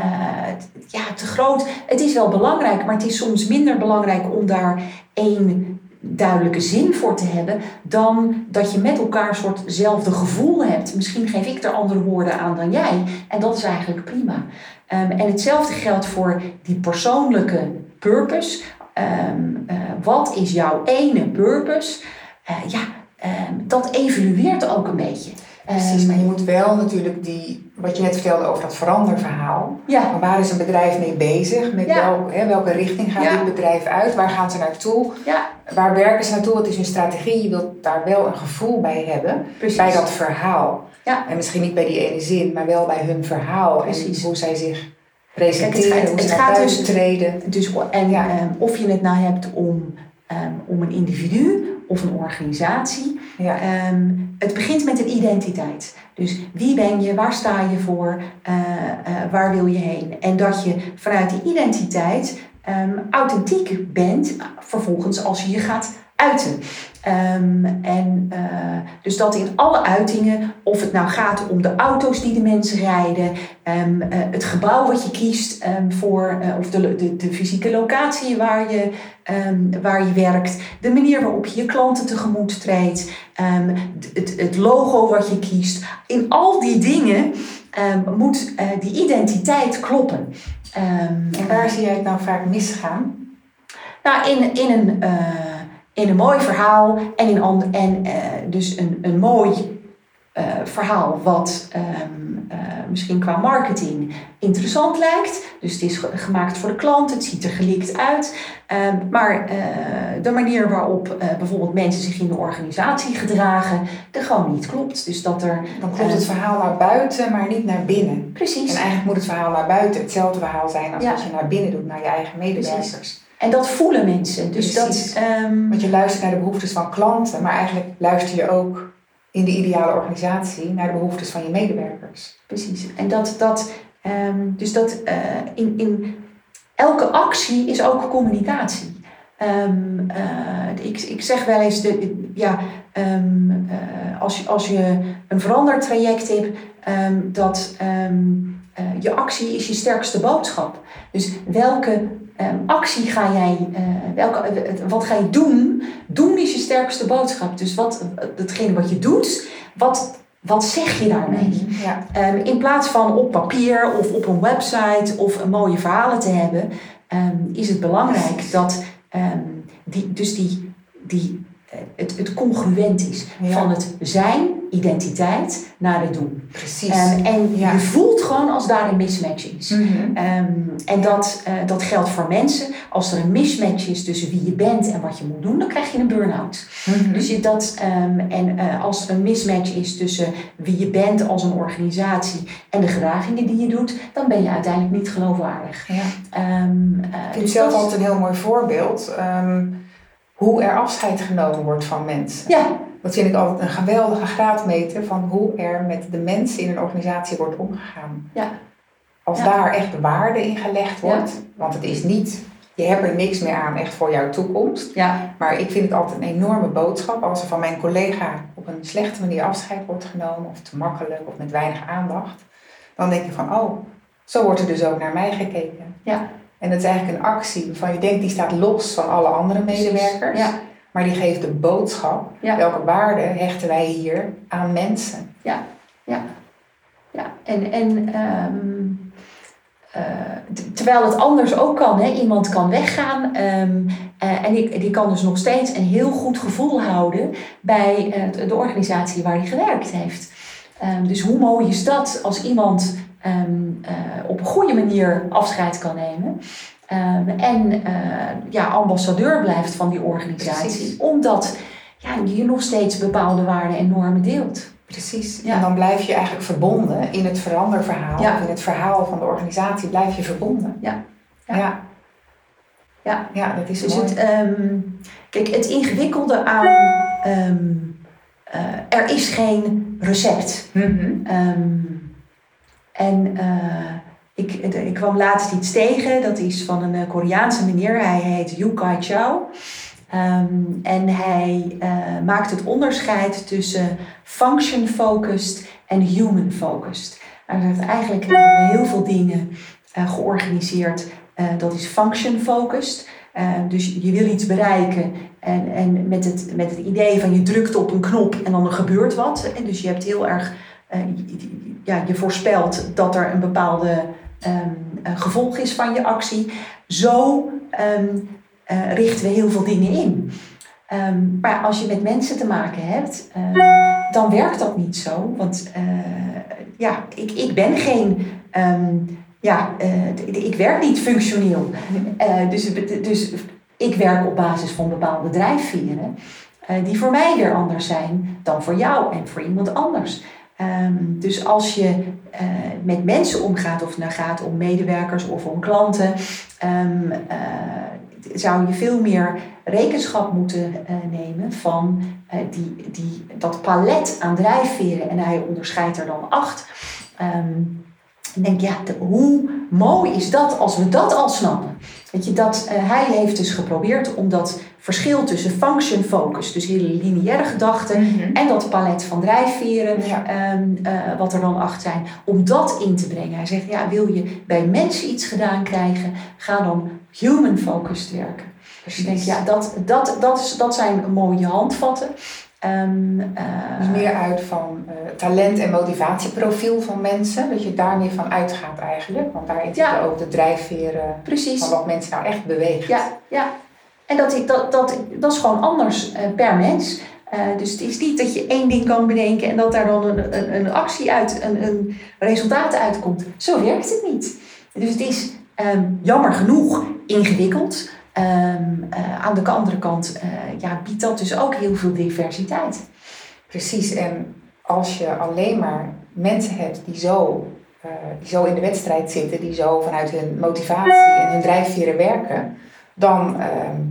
ja, te groot. Het is wel belangrijk, maar het is soms minder belangrijk om daar één duidelijke zin voor te hebben, dan dat je met elkaar een soortzelfde gevoel hebt. Misschien geef ik er andere woorden aan dan jij, en dat is eigenlijk prima. Um, en hetzelfde geldt voor die persoonlijke purpose. Um, uh, wat is jouw ene purpose? Uh, ja, um, dat evolueert ook een beetje. Precies, maar je moet wel natuurlijk die, wat je net vertelde over dat veranderverhaal. Ja. Maar waar is een bedrijf mee bezig? Met Ja. welk, hè, welke richting gaat Ja. dit bedrijf uit? Waar gaan ze naartoe? Ja, Waar werken ze naartoe? Wat is hun strategie? Je wilt daar wel een gevoel bij hebben. precies. Bij dat verhaal. Ja. En misschien niet bij die ene zin, maar wel bij hun verhaal. Precies. En hoe zij zich presenteren, Kijk, het gaat- hoe ze het naar buiten dus- treden. Dus, en Ja. ehm, of je het nou hebt om, ehm, om een individu of een organisatie. Ja. Ehm, het begint met een identiteit. Dus wie ben je, waar sta je voor, eh, eh, waar wil je heen? En dat je vanuit die identiteit ehm, authentiek bent, vervolgens als je je gaat uiten. Ehm, en uh, dus dat in alle uitingen, of het nou gaat om de auto's die de mensen rijden, um, uh, het gebouw wat je kiest um, voor, uh, of de, de, de, fysieke locatie waar je, waar je werkt, de manier waarop je je klanten tegemoet treedt, het, het, logo wat je kiest. In al die dingen moet die identiteit kloppen. en waar zie jij het nou vaak misgaan? Nou, in, in een in een mooi verhaal en, in en uh, dus een, een mooi uh, verhaal wat um, uh, misschien qua marketing interessant lijkt. Dus het is gemaakt voor de klant, het ziet er gelikt uit. Um, maar de manier waarop bijvoorbeeld mensen zich in de organisatie gedragen, er gewoon niet klopt. Dus dat er, Dan klopt het verhaal naar buiten, maar niet naar binnen. Precies. En eigenlijk moet het verhaal naar buiten hetzelfde verhaal zijn als ja. wat je naar binnen doet, naar je eigen medewerkers. Precies. En dat voelen mensen. Dus Precies. dat, um... Want je luistert naar de behoeftes van klanten, maar eigenlijk luister je ook in de ideale organisatie naar de behoeftes van je medewerkers. Precies. En dat, dat um, dus dat uh, in, in elke actie is ook communicatie. Um, uh, ik, ik zeg wel eens, de, ja, um, uh, als, je, als je een verandertraject hebt, dat je actie is je sterkste boodschap. Dus welke Um, actie ga jij, uh, welke, uh, wat ga je doen? Doen is je sterkste boodschap. Dus wat, datgene wat je doet, wat, wat zeg je daarmee? Ja. Um, in plaats van op papier of op een website of mooie verhalen te hebben, um, is het belangrijk dat die, dus die, die, het, het congruent is Ja. van het zijn, identiteit, naar het doen. Precies. en Ja. je voelt gewoon als daar een mismatch is. Mhm. Um, en dat, uh, dat geldt voor mensen. Als er een mismatch is tussen wie je bent en wat je moet doen, dan krijg je een burn-out. Mhm. Dus je dat, um, en uh, als er een mismatch is tussen wie je bent als een organisatie en de gedragingen die je doet, dan ben je uiteindelijk niet geloofwaardig. Ja. Uh, Ik vind zelf altijd een heel mooi voorbeeld. Hoe er afscheid genomen wordt van mensen. Ja. Dat vind ik altijd een geweldige graadmeter van hoe er met de mensen in een organisatie wordt omgegaan. Ja. Als Ja. daar echt waarde in gelegd wordt, want het is niet je hebt er niks meer aan echt voor jouw toekomst. Ja. Maar ik vind het altijd een enorme boodschap als er van mijn collega op een slechte manier afscheid wordt genomen, of te makkelijk, of met weinig aandacht. Dan denk je van, oh, zo wordt er dus ook naar mij gekeken. Ja. En dat is eigenlijk een actie waarvan je denkt, die staat los van alle andere medewerkers. Ja. Maar die geeft de boodschap, welke waarde hechten wij hier aan mensen. Ja, ja. ja. En, en ehm, eh, terwijl het anders ook kan. Hè? Iemand kan weggaan um, en die, die kan dus nog steeds een heel goed gevoel houden bij uh, de organisatie waar hij gewerkt heeft. Um, dus hoe mooi is dat als iemand um, op een goede manier afscheid kan nemen. en ja, ambassadeur blijft van die organisatie. Omdat ja, je nog steeds bepaalde waarden en normen deelt. Precies. En dan blijf je eigenlijk verbonden in het veranderverhaal. Ja. In het verhaal van de organisatie blijf je verbonden. Ja. Ja. Ja, ja. dat is dus mooi. Het, um, kijk, het ingewikkelde aan... Um, uh, er is geen recept. Mm -hmm. um, en uh, ik, ik kwam laatst iets tegen. Dat is van een Koreaanse meneer. Hij heet Yu Kai. Um, en hij uh, maakt het onderscheid tussen function-focused en human-focused. Hij zegt eigenlijk heel veel dingen georganiseerd. Dat is function-focused. dus je wil iets bereiken en, en met, het, met het idee van je drukt op een knop en dan er gebeurt wat. En dus je hebt heel erg, ja, je voorspelt dat er een bepaalde um, gevolg is van je actie. Zo um, uh, richten we heel veel dingen in. Um, maar als je met mensen te maken hebt, dan werkt dat niet zo. Want uh, ja, ik, ik ben geen. Ja, ik werk niet functioneel. dus, dus ik werk op basis van bepaalde drijfveren. die voor mij weer anders zijn dan voor jou en voor iemand anders. Um, dus als je met mensen omgaat, of het nou gaat om medewerkers of om klanten, um, zou je veel meer rekenschap moeten uh, nemen van die, die, dat palet aan drijfveren. En hij onderscheidt er dan acht. Um, ik denk, ja, hoe mooi is dat als we dat al snappen? Je, dat, hij heeft dus geprobeerd om dat verschil tussen function focus, dus hele lineaire gedachten, mm -hmm. en dat palet van drijfveren, ja. um, uh, wat er dan acht zijn, om dat in te brengen. Hij zegt, ja, wil je bij mensen iets gedaan krijgen, ga dan human-focused werken. Dus ik denk, ja, dat, dat, dat, is, dat zijn mooie handvatten. Um, uh, dus meer uit van uh, talent- en motivatieprofiel van mensen, dat je daar meer van uitgaat eigenlijk. Want daarin zitten ja. ook de drijfveren Precies. van wat mensen nou echt beweegt. Ja, ja. En dat, dat, dat, dat is gewoon anders uh, per mens. dus het is niet dat je één ding kan bedenken en dat daar dan een, een, een actie uit, een, een resultaat uitkomt. Zo werkt het niet. Dus het is um, jammer genoeg ingewikkeld. Um, uh, aan de andere kant ja, biedt dat dus ook heel veel diversiteit. Precies, en als je alleen maar mensen hebt die zo, die zo in de wedstrijd zitten, die zo vanuit hun motivatie en hun drijfveren werken, dan ehm,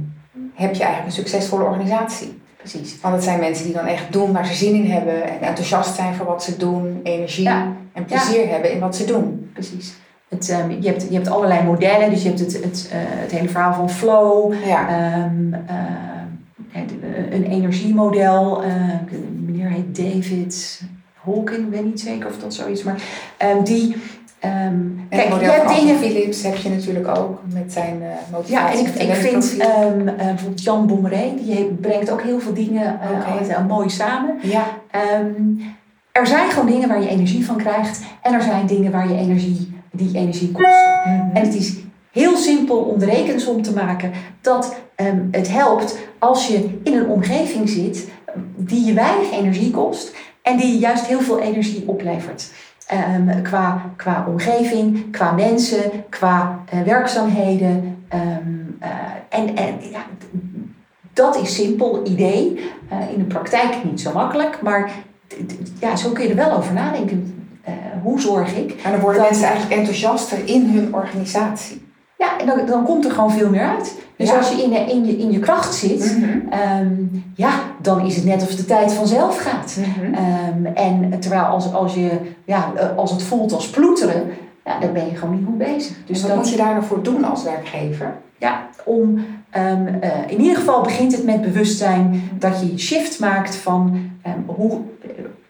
heb je eigenlijk een succesvolle organisatie. Precies. Want het zijn mensen die dan echt doen waar ze zin in hebben en enthousiast zijn voor wat ze doen, energie en plezier ja. hebben in wat ze doen. Precies. Het, um, je, hebt, je hebt allerlei modellen, dus je hebt het, het, uh, het hele verhaal van flow, ja. um, uh, een energiemodel. Uh, meneer heet David Hawking, ik weet niet zeker of dat zo is, maar um, die. Um, kijk, dingen. Philips heb je natuurlijk ook met zijn uh, motivatie. Ja, en ik, ik vind um, uh, bijvoorbeeld Jan Bommeré, die brengt ook heel veel dingen uh, okay. mooi samen. Ja. Um, er zijn gewoon dingen waar je energie van krijgt, en er zijn dingen waar je energie die energie kosten. Mhm. En het is heel simpel om de rekensom te maken dat het helpt als je in een omgeving zit die je weinig energie kost en die je juist heel veel energie oplevert. Um, qua, qua omgeving, qua mensen, qua uh, werkzaamheden. Um, uh, en en ja, dat is simpel idee. Uh, in de praktijk niet zo makkelijk, maar ja, zo kun je er wel over nadenken. Hoe zorg ik? En dan worden mensen eigenlijk enthousiaster in hun organisatie. Ja, en dan, dan komt er gewoon veel meer uit. Dus ja. als je in, in, je in je kracht zit, mm -hmm. um, ja, dan is het net of de tijd vanzelf gaat. Mm -hmm. um, en terwijl als, als, je, ja, als het voelt als ploeteren, ja, dan ben je gewoon niet goed bezig. Dus wat moet je daar nou voor doen als werkgever? Ja, om um, in ieder geval begint het met bewustzijn dat je shift maakt van hoe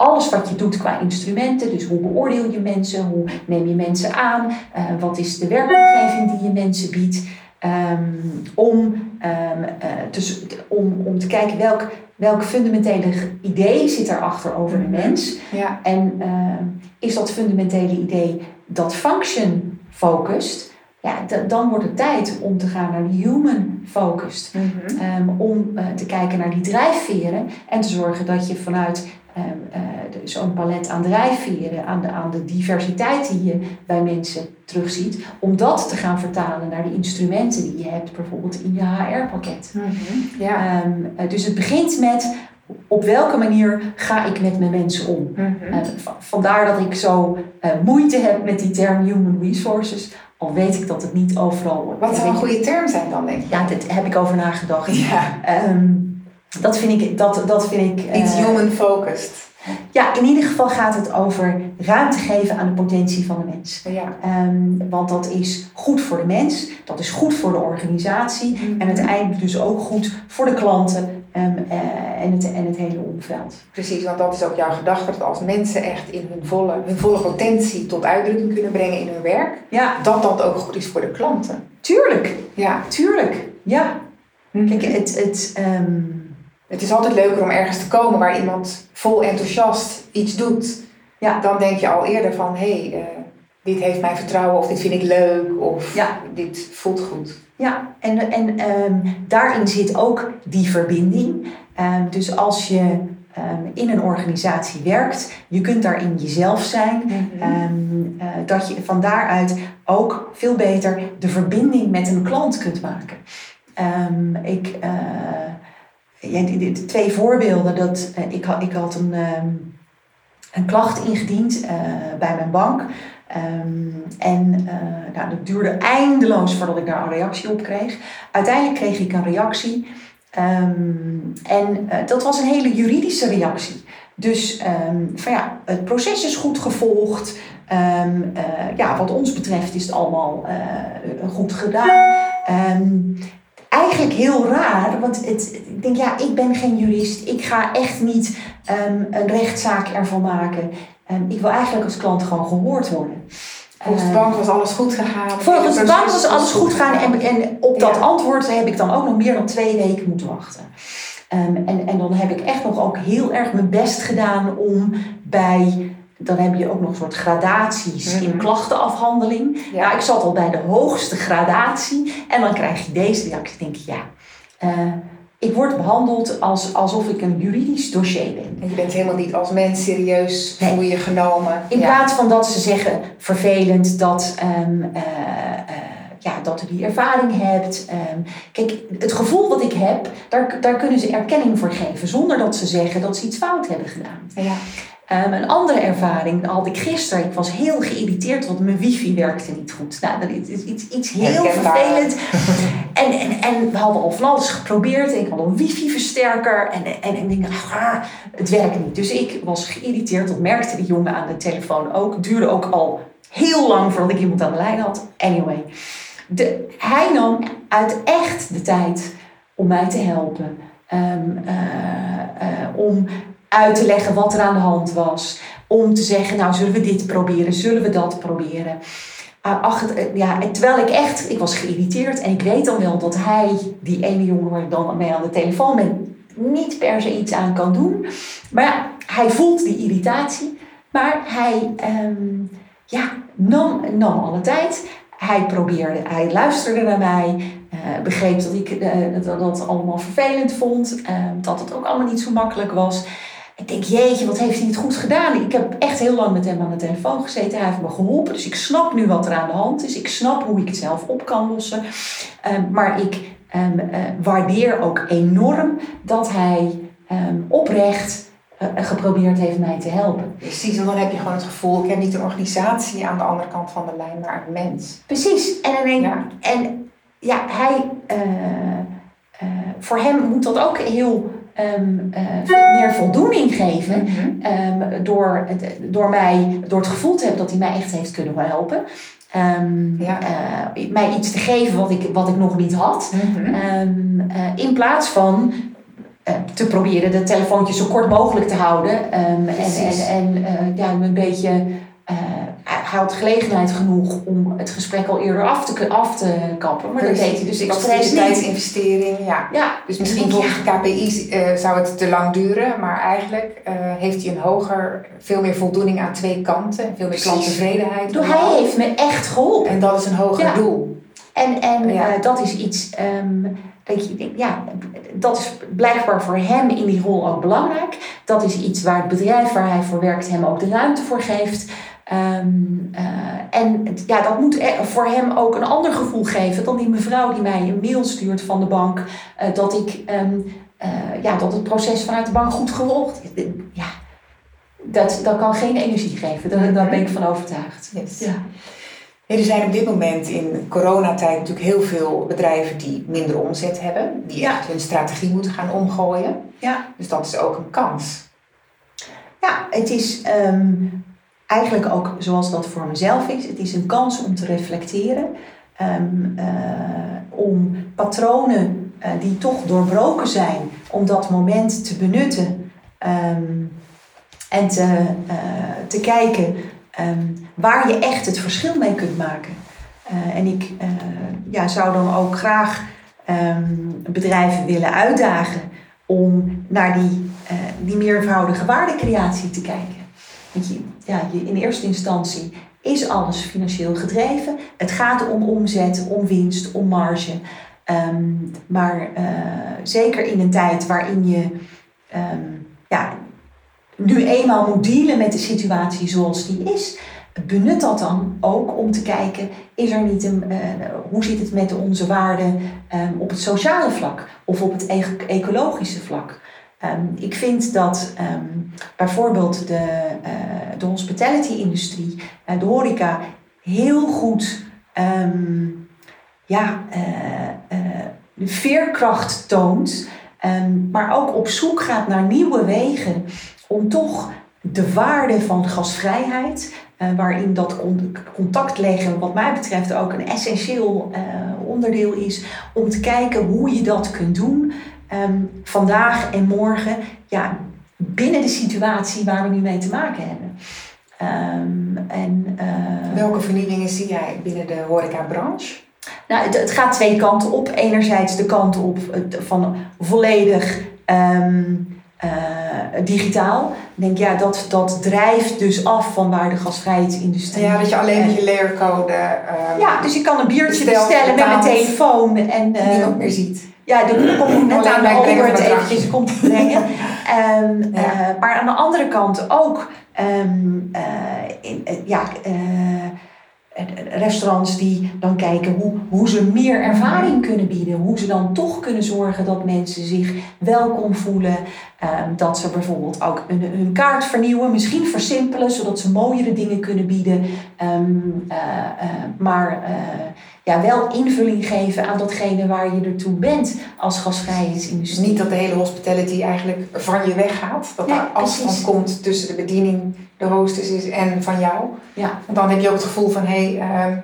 alles wat je doet qua instrumenten. Dus hoe beoordeel je mensen, hoe neem je mensen aan, uh, wat is de werkomgeving die je mensen biedt. Um, om, um, uh, dus, om, om te kijken welk, welk fundamentele idee zit erachter over de mens. Ja. En uh, is dat fundamentele idee dat function focust, ja, dan wordt het tijd om te gaan naar die human focused. Mhm. um, om uh, te kijken naar die drijfveren en te zorgen dat je vanuit um, uh, zo'n palet aan drijfveren, aan de, aan de diversiteit die je bij mensen terugziet, om dat te gaan vertalen naar de instrumenten die je hebt, bijvoorbeeld in je HR-pakket. Mm -hmm. ja. um, uh, dus het begint met op welke manier ga ik met mijn mensen om? Mm -hmm. vandaar dat ik zo moeite heb met die term human resources, al weet ik dat het niet overal... Wat zou een goede term zijn dan, denk ik? Ja, daar heb ik over nagedacht. Ja. Um, dat vind ik... Dat, dat vind ik Iets uh, human-focused. Ja, in ieder geval gaat het over ruimte geven aan de potentie van de mens. Ja. Um, want dat is goed voor de mens, dat is goed voor de organisatie mm-hmm. en uiteindelijk dus ook goed voor de klanten um, uh, en, het, en het hele omveld. Precies, want dat is ook jouw gedachte, dat als mensen echt in hun volle, hun volle potentie tot uitdrukking kunnen brengen in hun werk, ja. dat dat ook goed is voor de klanten. Tuurlijk, ja. tuurlijk, ja. Mm-hmm. Kijk, het... het um, het is altijd leuker om ergens te komen waar iemand vol enthousiast iets doet. Ja. Dan denk je al eerder van, hé, hey, uh, dit heeft mijn vertrouwen of dit vind ik leuk of ja. dit voelt goed. Ja, en, en um, daarin zit ook die verbinding. Um, dus als je um, in een organisatie werkt, je kunt daarin jezelf zijn. Mm-hmm. uh, dat je van daaruit ook veel beter de verbinding met een klant kunt maken. ik... Uh, ja, de, de, twee voorbeelden. Dat, uh, ik, ik had een, een klacht ingediend bij mijn bank. Um, en uh, nou, dat duurde eindeloos voordat ik daar een reactie op kreeg. Uiteindelijk kreeg ik een reactie. Um, en dat was een hele juridische reactie. Dus van ja, het proces is goed gevolgd. ja, wat ons betreft is het allemaal goed gedaan eigenlijk heel raar, want het, ik denk, ja, ik ben geen jurist. Ik ga echt niet een rechtszaak ervan maken. Um, ik wil eigenlijk als klant gewoon gehoord worden. Volgens de bank was alles goed gegaan. Volgens de bank was alles goed gegaan. En, en op dat antwoord heb ik dan ook nog meer dan twee weken moeten wachten. Um, en, en dan heb ik echt nog ook heel erg mijn best gedaan om bij dan heb je ook nog een soort gradaties in mhm. klachtenafhandeling. Ja. Nou, ik zat al bij de hoogste gradatie en dan krijg je deze reactie. denk ik, ja, uh, ik word behandeld als, alsof ik een juridisch dossier ben. En je bent helemaal niet als mens serieus nee. voel je genomen. In plaats van dat ze zeggen, vervelend, dat... Um, uh, ja, dat u die ervaring hebt. Um, kijk, het gevoel wat ik heb, daar, daar kunnen ze erkenning voor geven. Zonder dat ze zeggen dat ze iets fout hebben gedaan. Ja. Um, een andere ervaring had ik gisteren. Ik was heel geïrriteerd, want mijn wifi werkte niet goed. Nou, dat is iets, iets heel vervelend. en, en, en we hadden al van alles geprobeerd. Ik had een wifi-versterker. En, en, en ik dacht, ah, het werkt niet. Dus ik was geïrriteerd. Dat merkte die jongen aan de telefoon ook. Het duurde ook al heel lang voordat ik iemand aan de lijn had. Anyway. De, hij nam uit echt de tijd om mij te helpen. Um, uh, uh, om uit te leggen wat er aan de hand was. Om te zeggen, nou zullen we dit proberen, zullen we dat proberen. Ah, ach, ja, terwijl ik echt, ik was geïrriteerd en ik weet dan wel dat hij, die ene jongen waar dan mee aan de telefoon ben, niet per se iets aan kan doen. Maar ja, hij voelt die irritatie, maar hij um, ja, nam, nam alle tijd. Hij probeerde, hij luisterde naar mij, uh, begreep dat ik uh, dat, dat allemaal vervelend vond, uh, dat het ook allemaal niet zo makkelijk was. Ik denk, jeetje, wat heeft hij het goed gedaan? Ik heb echt heel lang met hem aan de telefoon gezeten. Hij heeft me geholpen. Dus ik snap nu wat er aan de hand is. Ik snap hoe ik het zelf op kan lossen. Um, maar ik um, uh, waardeer ook enorm dat hij um, oprecht uh, geprobeerd heeft mij te helpen. Precies, en dan heb je gewoon het gevoel, ik heb niet een organisatie aan de andere kant van de lijn, maar een mens. Precies. En, ja. en ja, hij, uh, voor hem moet dat ook heel um, meer voldoening geven um, door, door, mij, door het gevoel te hebben dat hij mij echt heeft kunnen helpen. Um, ja. uh, mij iets te geven wat ik, wat ik nog niet had. Mm uh, in plaats van te proberen de telefoontjes zo kort mogelijk te houden. En en, en ja, een beetje hij had gelegenheid genoeg om het gesprek al eerder af te, af te kappen. Maar dat deed hij dus expres niet. tijdsinvestering, ja. ja. Dus misschien volgens de KPI uh, zou het te lang duren. Maar eigenlijk uh, heeft hij een hoger, veel meer voldoening aan twee kanten. Veel meer klanttevredenheid. Hij heeft me echt geholpen. En dat is een hoger ja. doel. En, en ja. uh, dat is iets... Um, dat je ja, dat is blijkbaar voor hem in die rol ook belangrijk. Dat is iets waar het bedrijf waar hij voor werkt hem ook de ruimte voor geeft. Um, uh, en ja, dat moet e- voor hem ook een ander gevoel geven dan die mevrouw die mij een mail stuurt van de bank. Uh, dat, ik, um, uh, ja, dat het proces vanuit de bank goed gevolgd is. Ja, dat, dat kan geen energie geven. Daar, daar ben ik van overtuigd. Yes. Ja. er zijn op dit moment in coronatijd natuurlijk heel veel bedrijven die minder omzet hebben. Die echt hun strategie moeten gaan omgooien. Ja. Dus dat is ook een kans. Ja, het is um, eigenlijk ook zoals dat voor mezelf is. Het is een kans om te reflecteren. Um, uh, om patronen uh, die toch doorbroken zijn, om dat moment te benutten. Um, en te, uh, te kijken um, waar je echt het verschil mee kunt maken. en ik ja, zou dan ook graag bedrijven willen uitdagen om naar die, die meervoudige waardecreatie te kijken. Want je, ja, in eerste instantie is alles financieel gedreven. Het gaat om omzet, om winst, om marge. Um, maar uh, zeker in een tijd waarin je um, ja, nu eenmaal moet dealen met de situatie zoals die is, benut dat dan ook om te kijken, is er niet een, uh, hoe zit het met onze waarden um, op het sociale vlak of op het e ecologische vlak? Um, ik vind dat um, bijvoorbeeld de, uh, de hospitality-industrie, uh, de horeca, heel goed um, ja, de veerkracht toont, maar ook op zoek gaat naar nieuwe wegen om toch de waarde van gasvrijheid, waarin dat contact leggen, wat mij betreft, ook een essentieel onderdeel is, om te kijken hoe je dat kunt doen um, vandaag en morgen ja, binnen de situatie waar we nu mee te maken hebben. Um, en, uh, Welke vernieuwingen zie jij binnen de horecabranche? Nou, het, het, gaat twee kanten op. Enerzijds de kant op van volledig um, uh, digitaal. Ik denk, ja, dat, dat drijft dus af van waar de gasvrijheidsindustrie... Ja, dat je alleen met je leercode... Um, ja, dus je kan een biertje bestellen met mijn telefoon. En, uh, niemand meer ziet. Ja, de komt net aan de over het eventjes komt brengen. um, ja. uh, maar aan de andere kant ook um, uh, in, uh, ja, restaurants die dan kijken hoe, hoe ze meer ervaring kunnen bieden. Hoe ze dan toch kunnen zorgen dat mensen zich welkom voelen. Um, dat ze bijvoorbeeld ook hun, hun, kaart vernieuwen, misschien versimpelen, zodat ze mooiere dingen kunnen bieden. Uh, maar ja, wel invulling geven aan datgene waar je ertoe bent als gasvrijheidsindustrie. Dus niet dat de hele hospitality eigenlijk van je weggaat. Dat er afstand komt tussen de bediening, de hostess is en van jou. Ja. Want dan heb je ook het gevoel van, hé, hey, uh,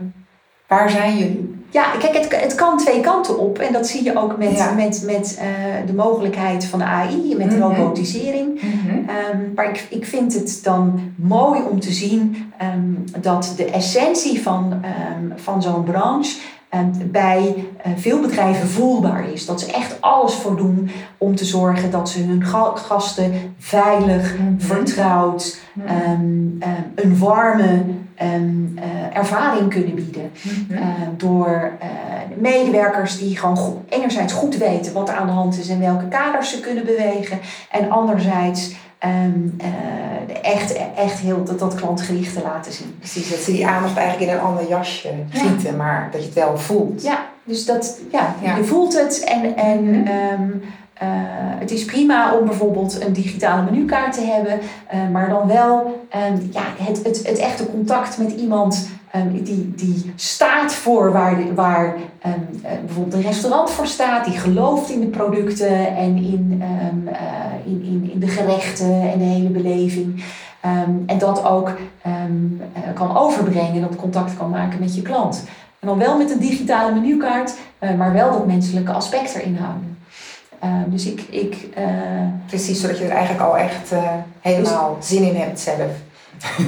waar zijn jullie? Ja, kijk, het, het kan twee kanten op. En dat zie je ook met, ja. met, met uh, de mogelijkheid van de AI, met de mm -hmm. robotisering. Mm -hmm. um, maar ik, ik vind het dan mooi om te zien um, dat de essentie van, um, van zo'n branche bij uh, veel bedrijven voelbaar is. Dat ze echt alles voor doen om te zorgen dat ze hun ga gasten veilig, mm -hmm. vertrouwd, een warme um, uh, ervaring kunnen bieden. Mm -hmm. uh, door uh, medewerkers die gewoon goed, enerzijds goed weten wat er aan de hand is en welke kaders ze kunnen bewegen. En anderzijds um, echt, echt heel dat, dat klantgerichte laten zien. Precies, dat ze die aandacht eigenlijk in een ander jasje gieten, ja. maar dat je het wel voelt. Ja, dus dat, ja, ja. je voelt het en, en mm -hmm. um, uh, het is prima om bijvoorbeeld een digitale menukaart te hebben, uh, maar dan wel um, ja, het, het, het echte contact met iemand ehm, die, die staat voor waar, waar ehm, eh, bijvoorbeeld een restaurant voor staat, die gelooft in de producten en in, in, in, in de gerechten en de hele beleving. en dat ook kan overbrengen, dat contact kan maken met je klant. En dan wel met een digitale menukaart, maar wel dat menselijke aspect erin houden. Dus ik. ik Precies, zodat je er eigenlijk al echt helemaal dus, zin in hebt zelf.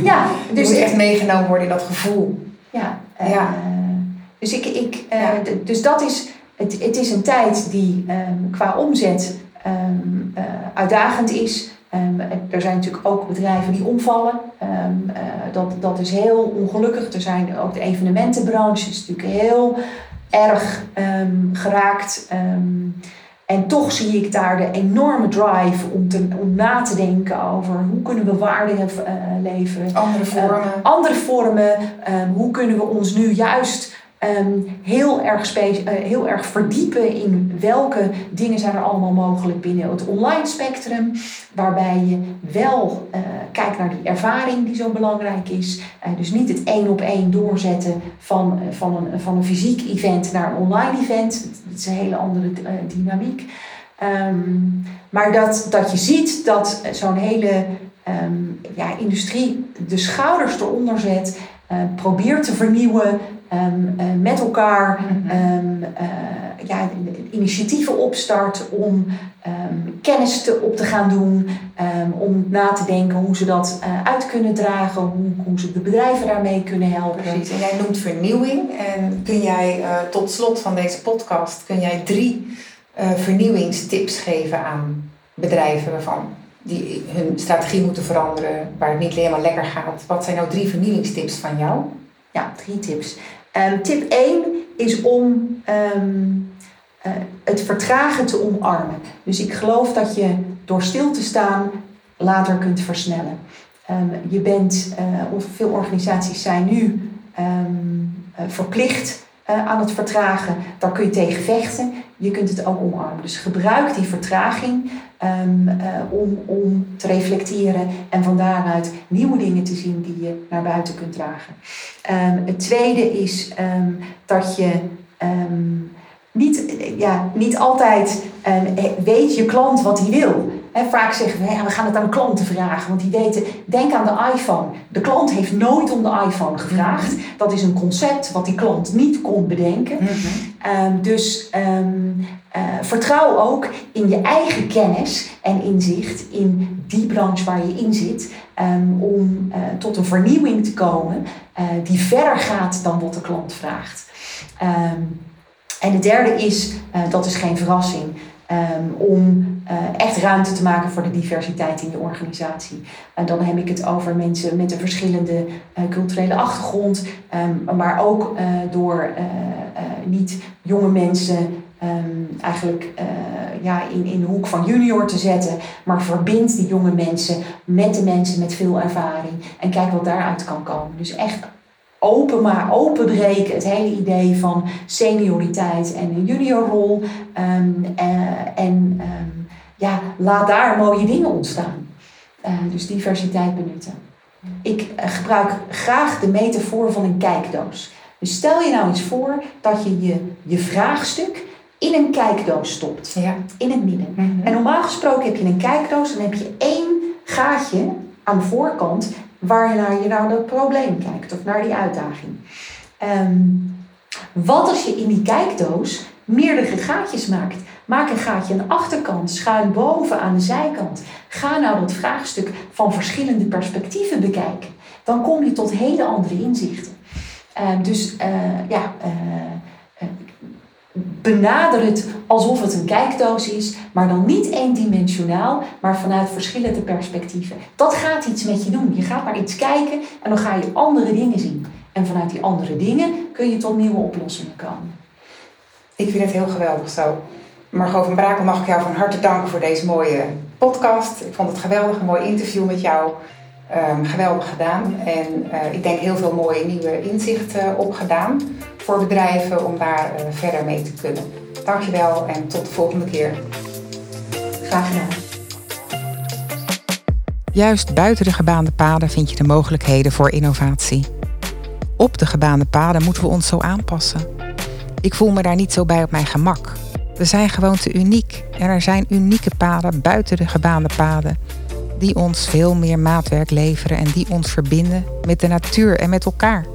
Ja, dus je echt meegenomen worden in dat gevoel. Ja, ja. Uh, dus, ik, ik, dus dat is, het, het is een tijd die um, qua omzet um, uh, uitdagend is. Um, er zijn natuurlijk ook bedrijven die omvallen. dat, dat is heel ongelukkig. Er zijn ook de evenementenbranche is natuurlijk heel erg geraakt. En toch zie ik daar de enorme drive om, te, om na te denken over hoe kunnen we waarde uh, leveren. Andere vormen. Uh, andere vormen. Hoe kunnen we ons nu juist um, heel, erg uh, heel erg verdiepen in welke dingen zijn er allemaal mogelijk binnen het online spectrum. Waarbij je wel uh, kijkt naar die ervaring die zo belangrijk is. Uh, dus niet het één op één doorzetten van, van, een, van een fysiek event naar een online event. Dat is een hele andere dynamiek. Um, maar dat, dat je ziet dat zo'n hele um, ja, industrie de schouders eronder zet, probeert te vernieuwen, um, uh, met elkaar um, uh, ja, initiatieven opstart om um, kennis te, op te gaan doen, om na te denken hoe ze dat uh, uit kunnen dragen, hoe, hoe ze de bedrijven daarmee kunnen helpen. Precies, en jij noemt vernieuwing. En kun jij tot slot van deze podcast, kun jij drie vernieuwingstips geven aan bedrijven waarvan die hun strategie moeten veranderen, waar het niet helemaal lekker gaat. Wat zijn nou drie vernieuwingstips van jou? Ja, drie tips. Um, tip 1 is om um, uh, het vertragen te omarmen. Dus ik geloof dat je door stil te staan later kunt versnellen. Um, je bent, uh, of veel organisaties zijn nu uh, verplicht aan het vertragen. Daar kun je tegen vechten. Je kunt het ook omarmen. Dus gebruik die vertraging um, uh, om, om te reflecteren en van daaruit nieuwe dingen te zien die je naar buiten kunt dragen. Um, het tweede is um, dat je niet, ja, niet altijd weet je klant wat hij wil. He, vaak zeggen we, ja, we gaan het aan klanten vragen, want die weten, denk aan de iPhone. De klant heeft nooit om de iPhone gevraagd. Mhm. Dat is een concept wat die klant niet kon bedenken. Mm -hmm. dus um, uh, vertrouw ook in je eigen kennis en inzicht in die branche waar je in zit, um, om uh, tot een vernieuwing te komen uh, die verder gaat dan wat de klant vraagt. En de derde is, dat is geen verrassing, Um, om uh, echt ruimte te maken voor de diversiteit in je organisatie. En dan heb ik het over mensen met een verschillende uh, culturele achtergrond, um, maar ook uh, door niet jonge mensen um, eigenlijk ja, in, in de hoek van junior te zetten, maar verbind die jonge mensen met de mensen met veel ervaring en kijk wat daaruit kan komen. Dus echt open maar openbreken. Het hele idee van senioriteit en een juniorrol. Um, en um, ja, laat daar mooie dingen ontstaan. Uh, dus diversiteit benutten. Ik uh, gebruik graag de metafoor van een kijkdoos. Dus stel je nou eens voor dat je je, je vraagstuk in een kijkdoos stopt. Ja. In het midden. Mm -hmm. En normaal gesproken heb je een kijkdoos, dan heb je één gaatje aan de voorkant waar naar je naar dat probleem kijkt of naar die uitdaging. Um, wat als je in die kijkdoos meerdere gaatjes maakt? Maak een gaatje aan de achterkant, schuin boven aan de zijkant. Ga nou dat vraagstuk van verschillende perspectieven bekijken. Dan kom je tot hele andere inzichten. Uh, dus uh, ja, uh, benader het alsof het een kijkdoos is, maar dan niet eendimensionaal, maar vanuit verschillende perspectieven. Dat gaat iets met je doen. Je gaat naar iets kijken en dan ga je andere dingen zien. En vanuit die andere dingen kun je tot nieuwe oplossingen komen. Ik vind het heel geweldig zo. Margot van Brakel, mag ik jou van harte danken voor deze mooie podcast. Ik vond het geweldig, een mooi interview met jou. Um, geweldig gedaan. En uh, ik denk heel veel mooie nieuwe inzichten opgedaan voor bedrijven om daar uh, verder mee te kunnen. Dankjewel en tot de volgende keer. Graag gedaan. Juist buiten de gebaande paden vind je de mogelijkheden voor innovatie. Op de gebaande paden moeten we ons zo aanpassen. Ik voel me daar niet zo bij op mijn gemak. We zijn gewoon te uniek en er zijn unieke paden buiten de gebaande paden die ons veel meer maatwerk leveren en die ons verbinden met de natuur en met elkaar.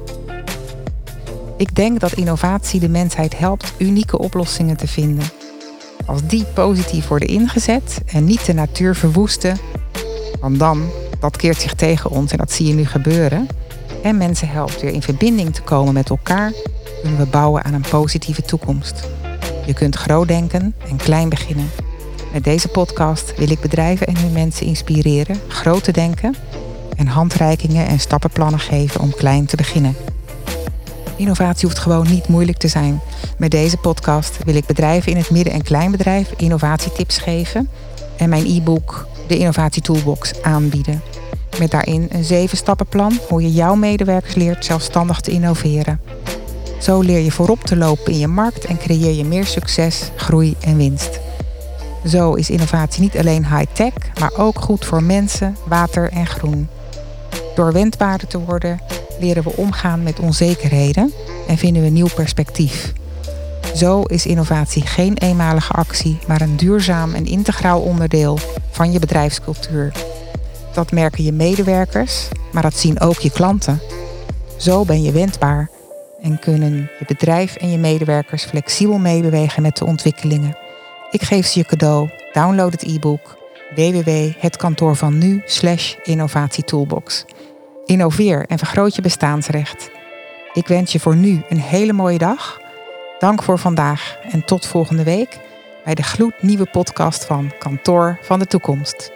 Ik denk dat innovatie de mensheid helpt unieke oplossingen te vinden. Als die positief worden ingezet en niet de natuur verwoesten, want dan, dat keert zich tegen ons en dat zie je nu gebeuren, en mensen helpt weer in verbinding te komen met elkaar, kunnen we bouwen aan een positieve toekomst. Je kunt groot denken en klein beginnen. Met deze podcast wil ik bedrijven en hun mensen inspireren groot te denken en handreikingen en stappenplannen geven om klein te beginnen. Innovatie hoeft gewoon niet moeilijk te zijn. Met deze podcast wil ik bedrijven in het midden- en kleinbedrijf innovatietips geven en mijn e-book, de Innovatie Toolbox, aanbieden. Met daarin een zeven stappenplan hoe je jouw medewerkers leert zelfstandig te innoveren. Zo leer je voorop te lopen in je markt en creëer je meer succes, groei en winst. Zo is innovatie niet alleen high-tech, maar ook goed voor mensen, water en groen. Door wendbaarder te worden, leren we omgaan met onzekerheden en vinden we nieuw perspectief. Zo is innovatie geen eenmalige actie, maar een duurzaam en integraal onderdeel van je bedrijfscultuur. Dat merken je medewerkers, maar dat zien ook je klanten. Zo ben je wendbaar en kunnen je bedrijf en je medewerkers flexibel meebewegen met de ontwikkelingen. Ik geef ze je cadeau. Download het e-book www.hetkantoorvannu slash innovatietoolbox. Innoveer en vergroot je bestaansrecht. Ik wens je voor nu een hele mooie dag. Dank voor vandaag en tot volgende week bij de gloednieuwe podcast van Kantoor van de Toekomst.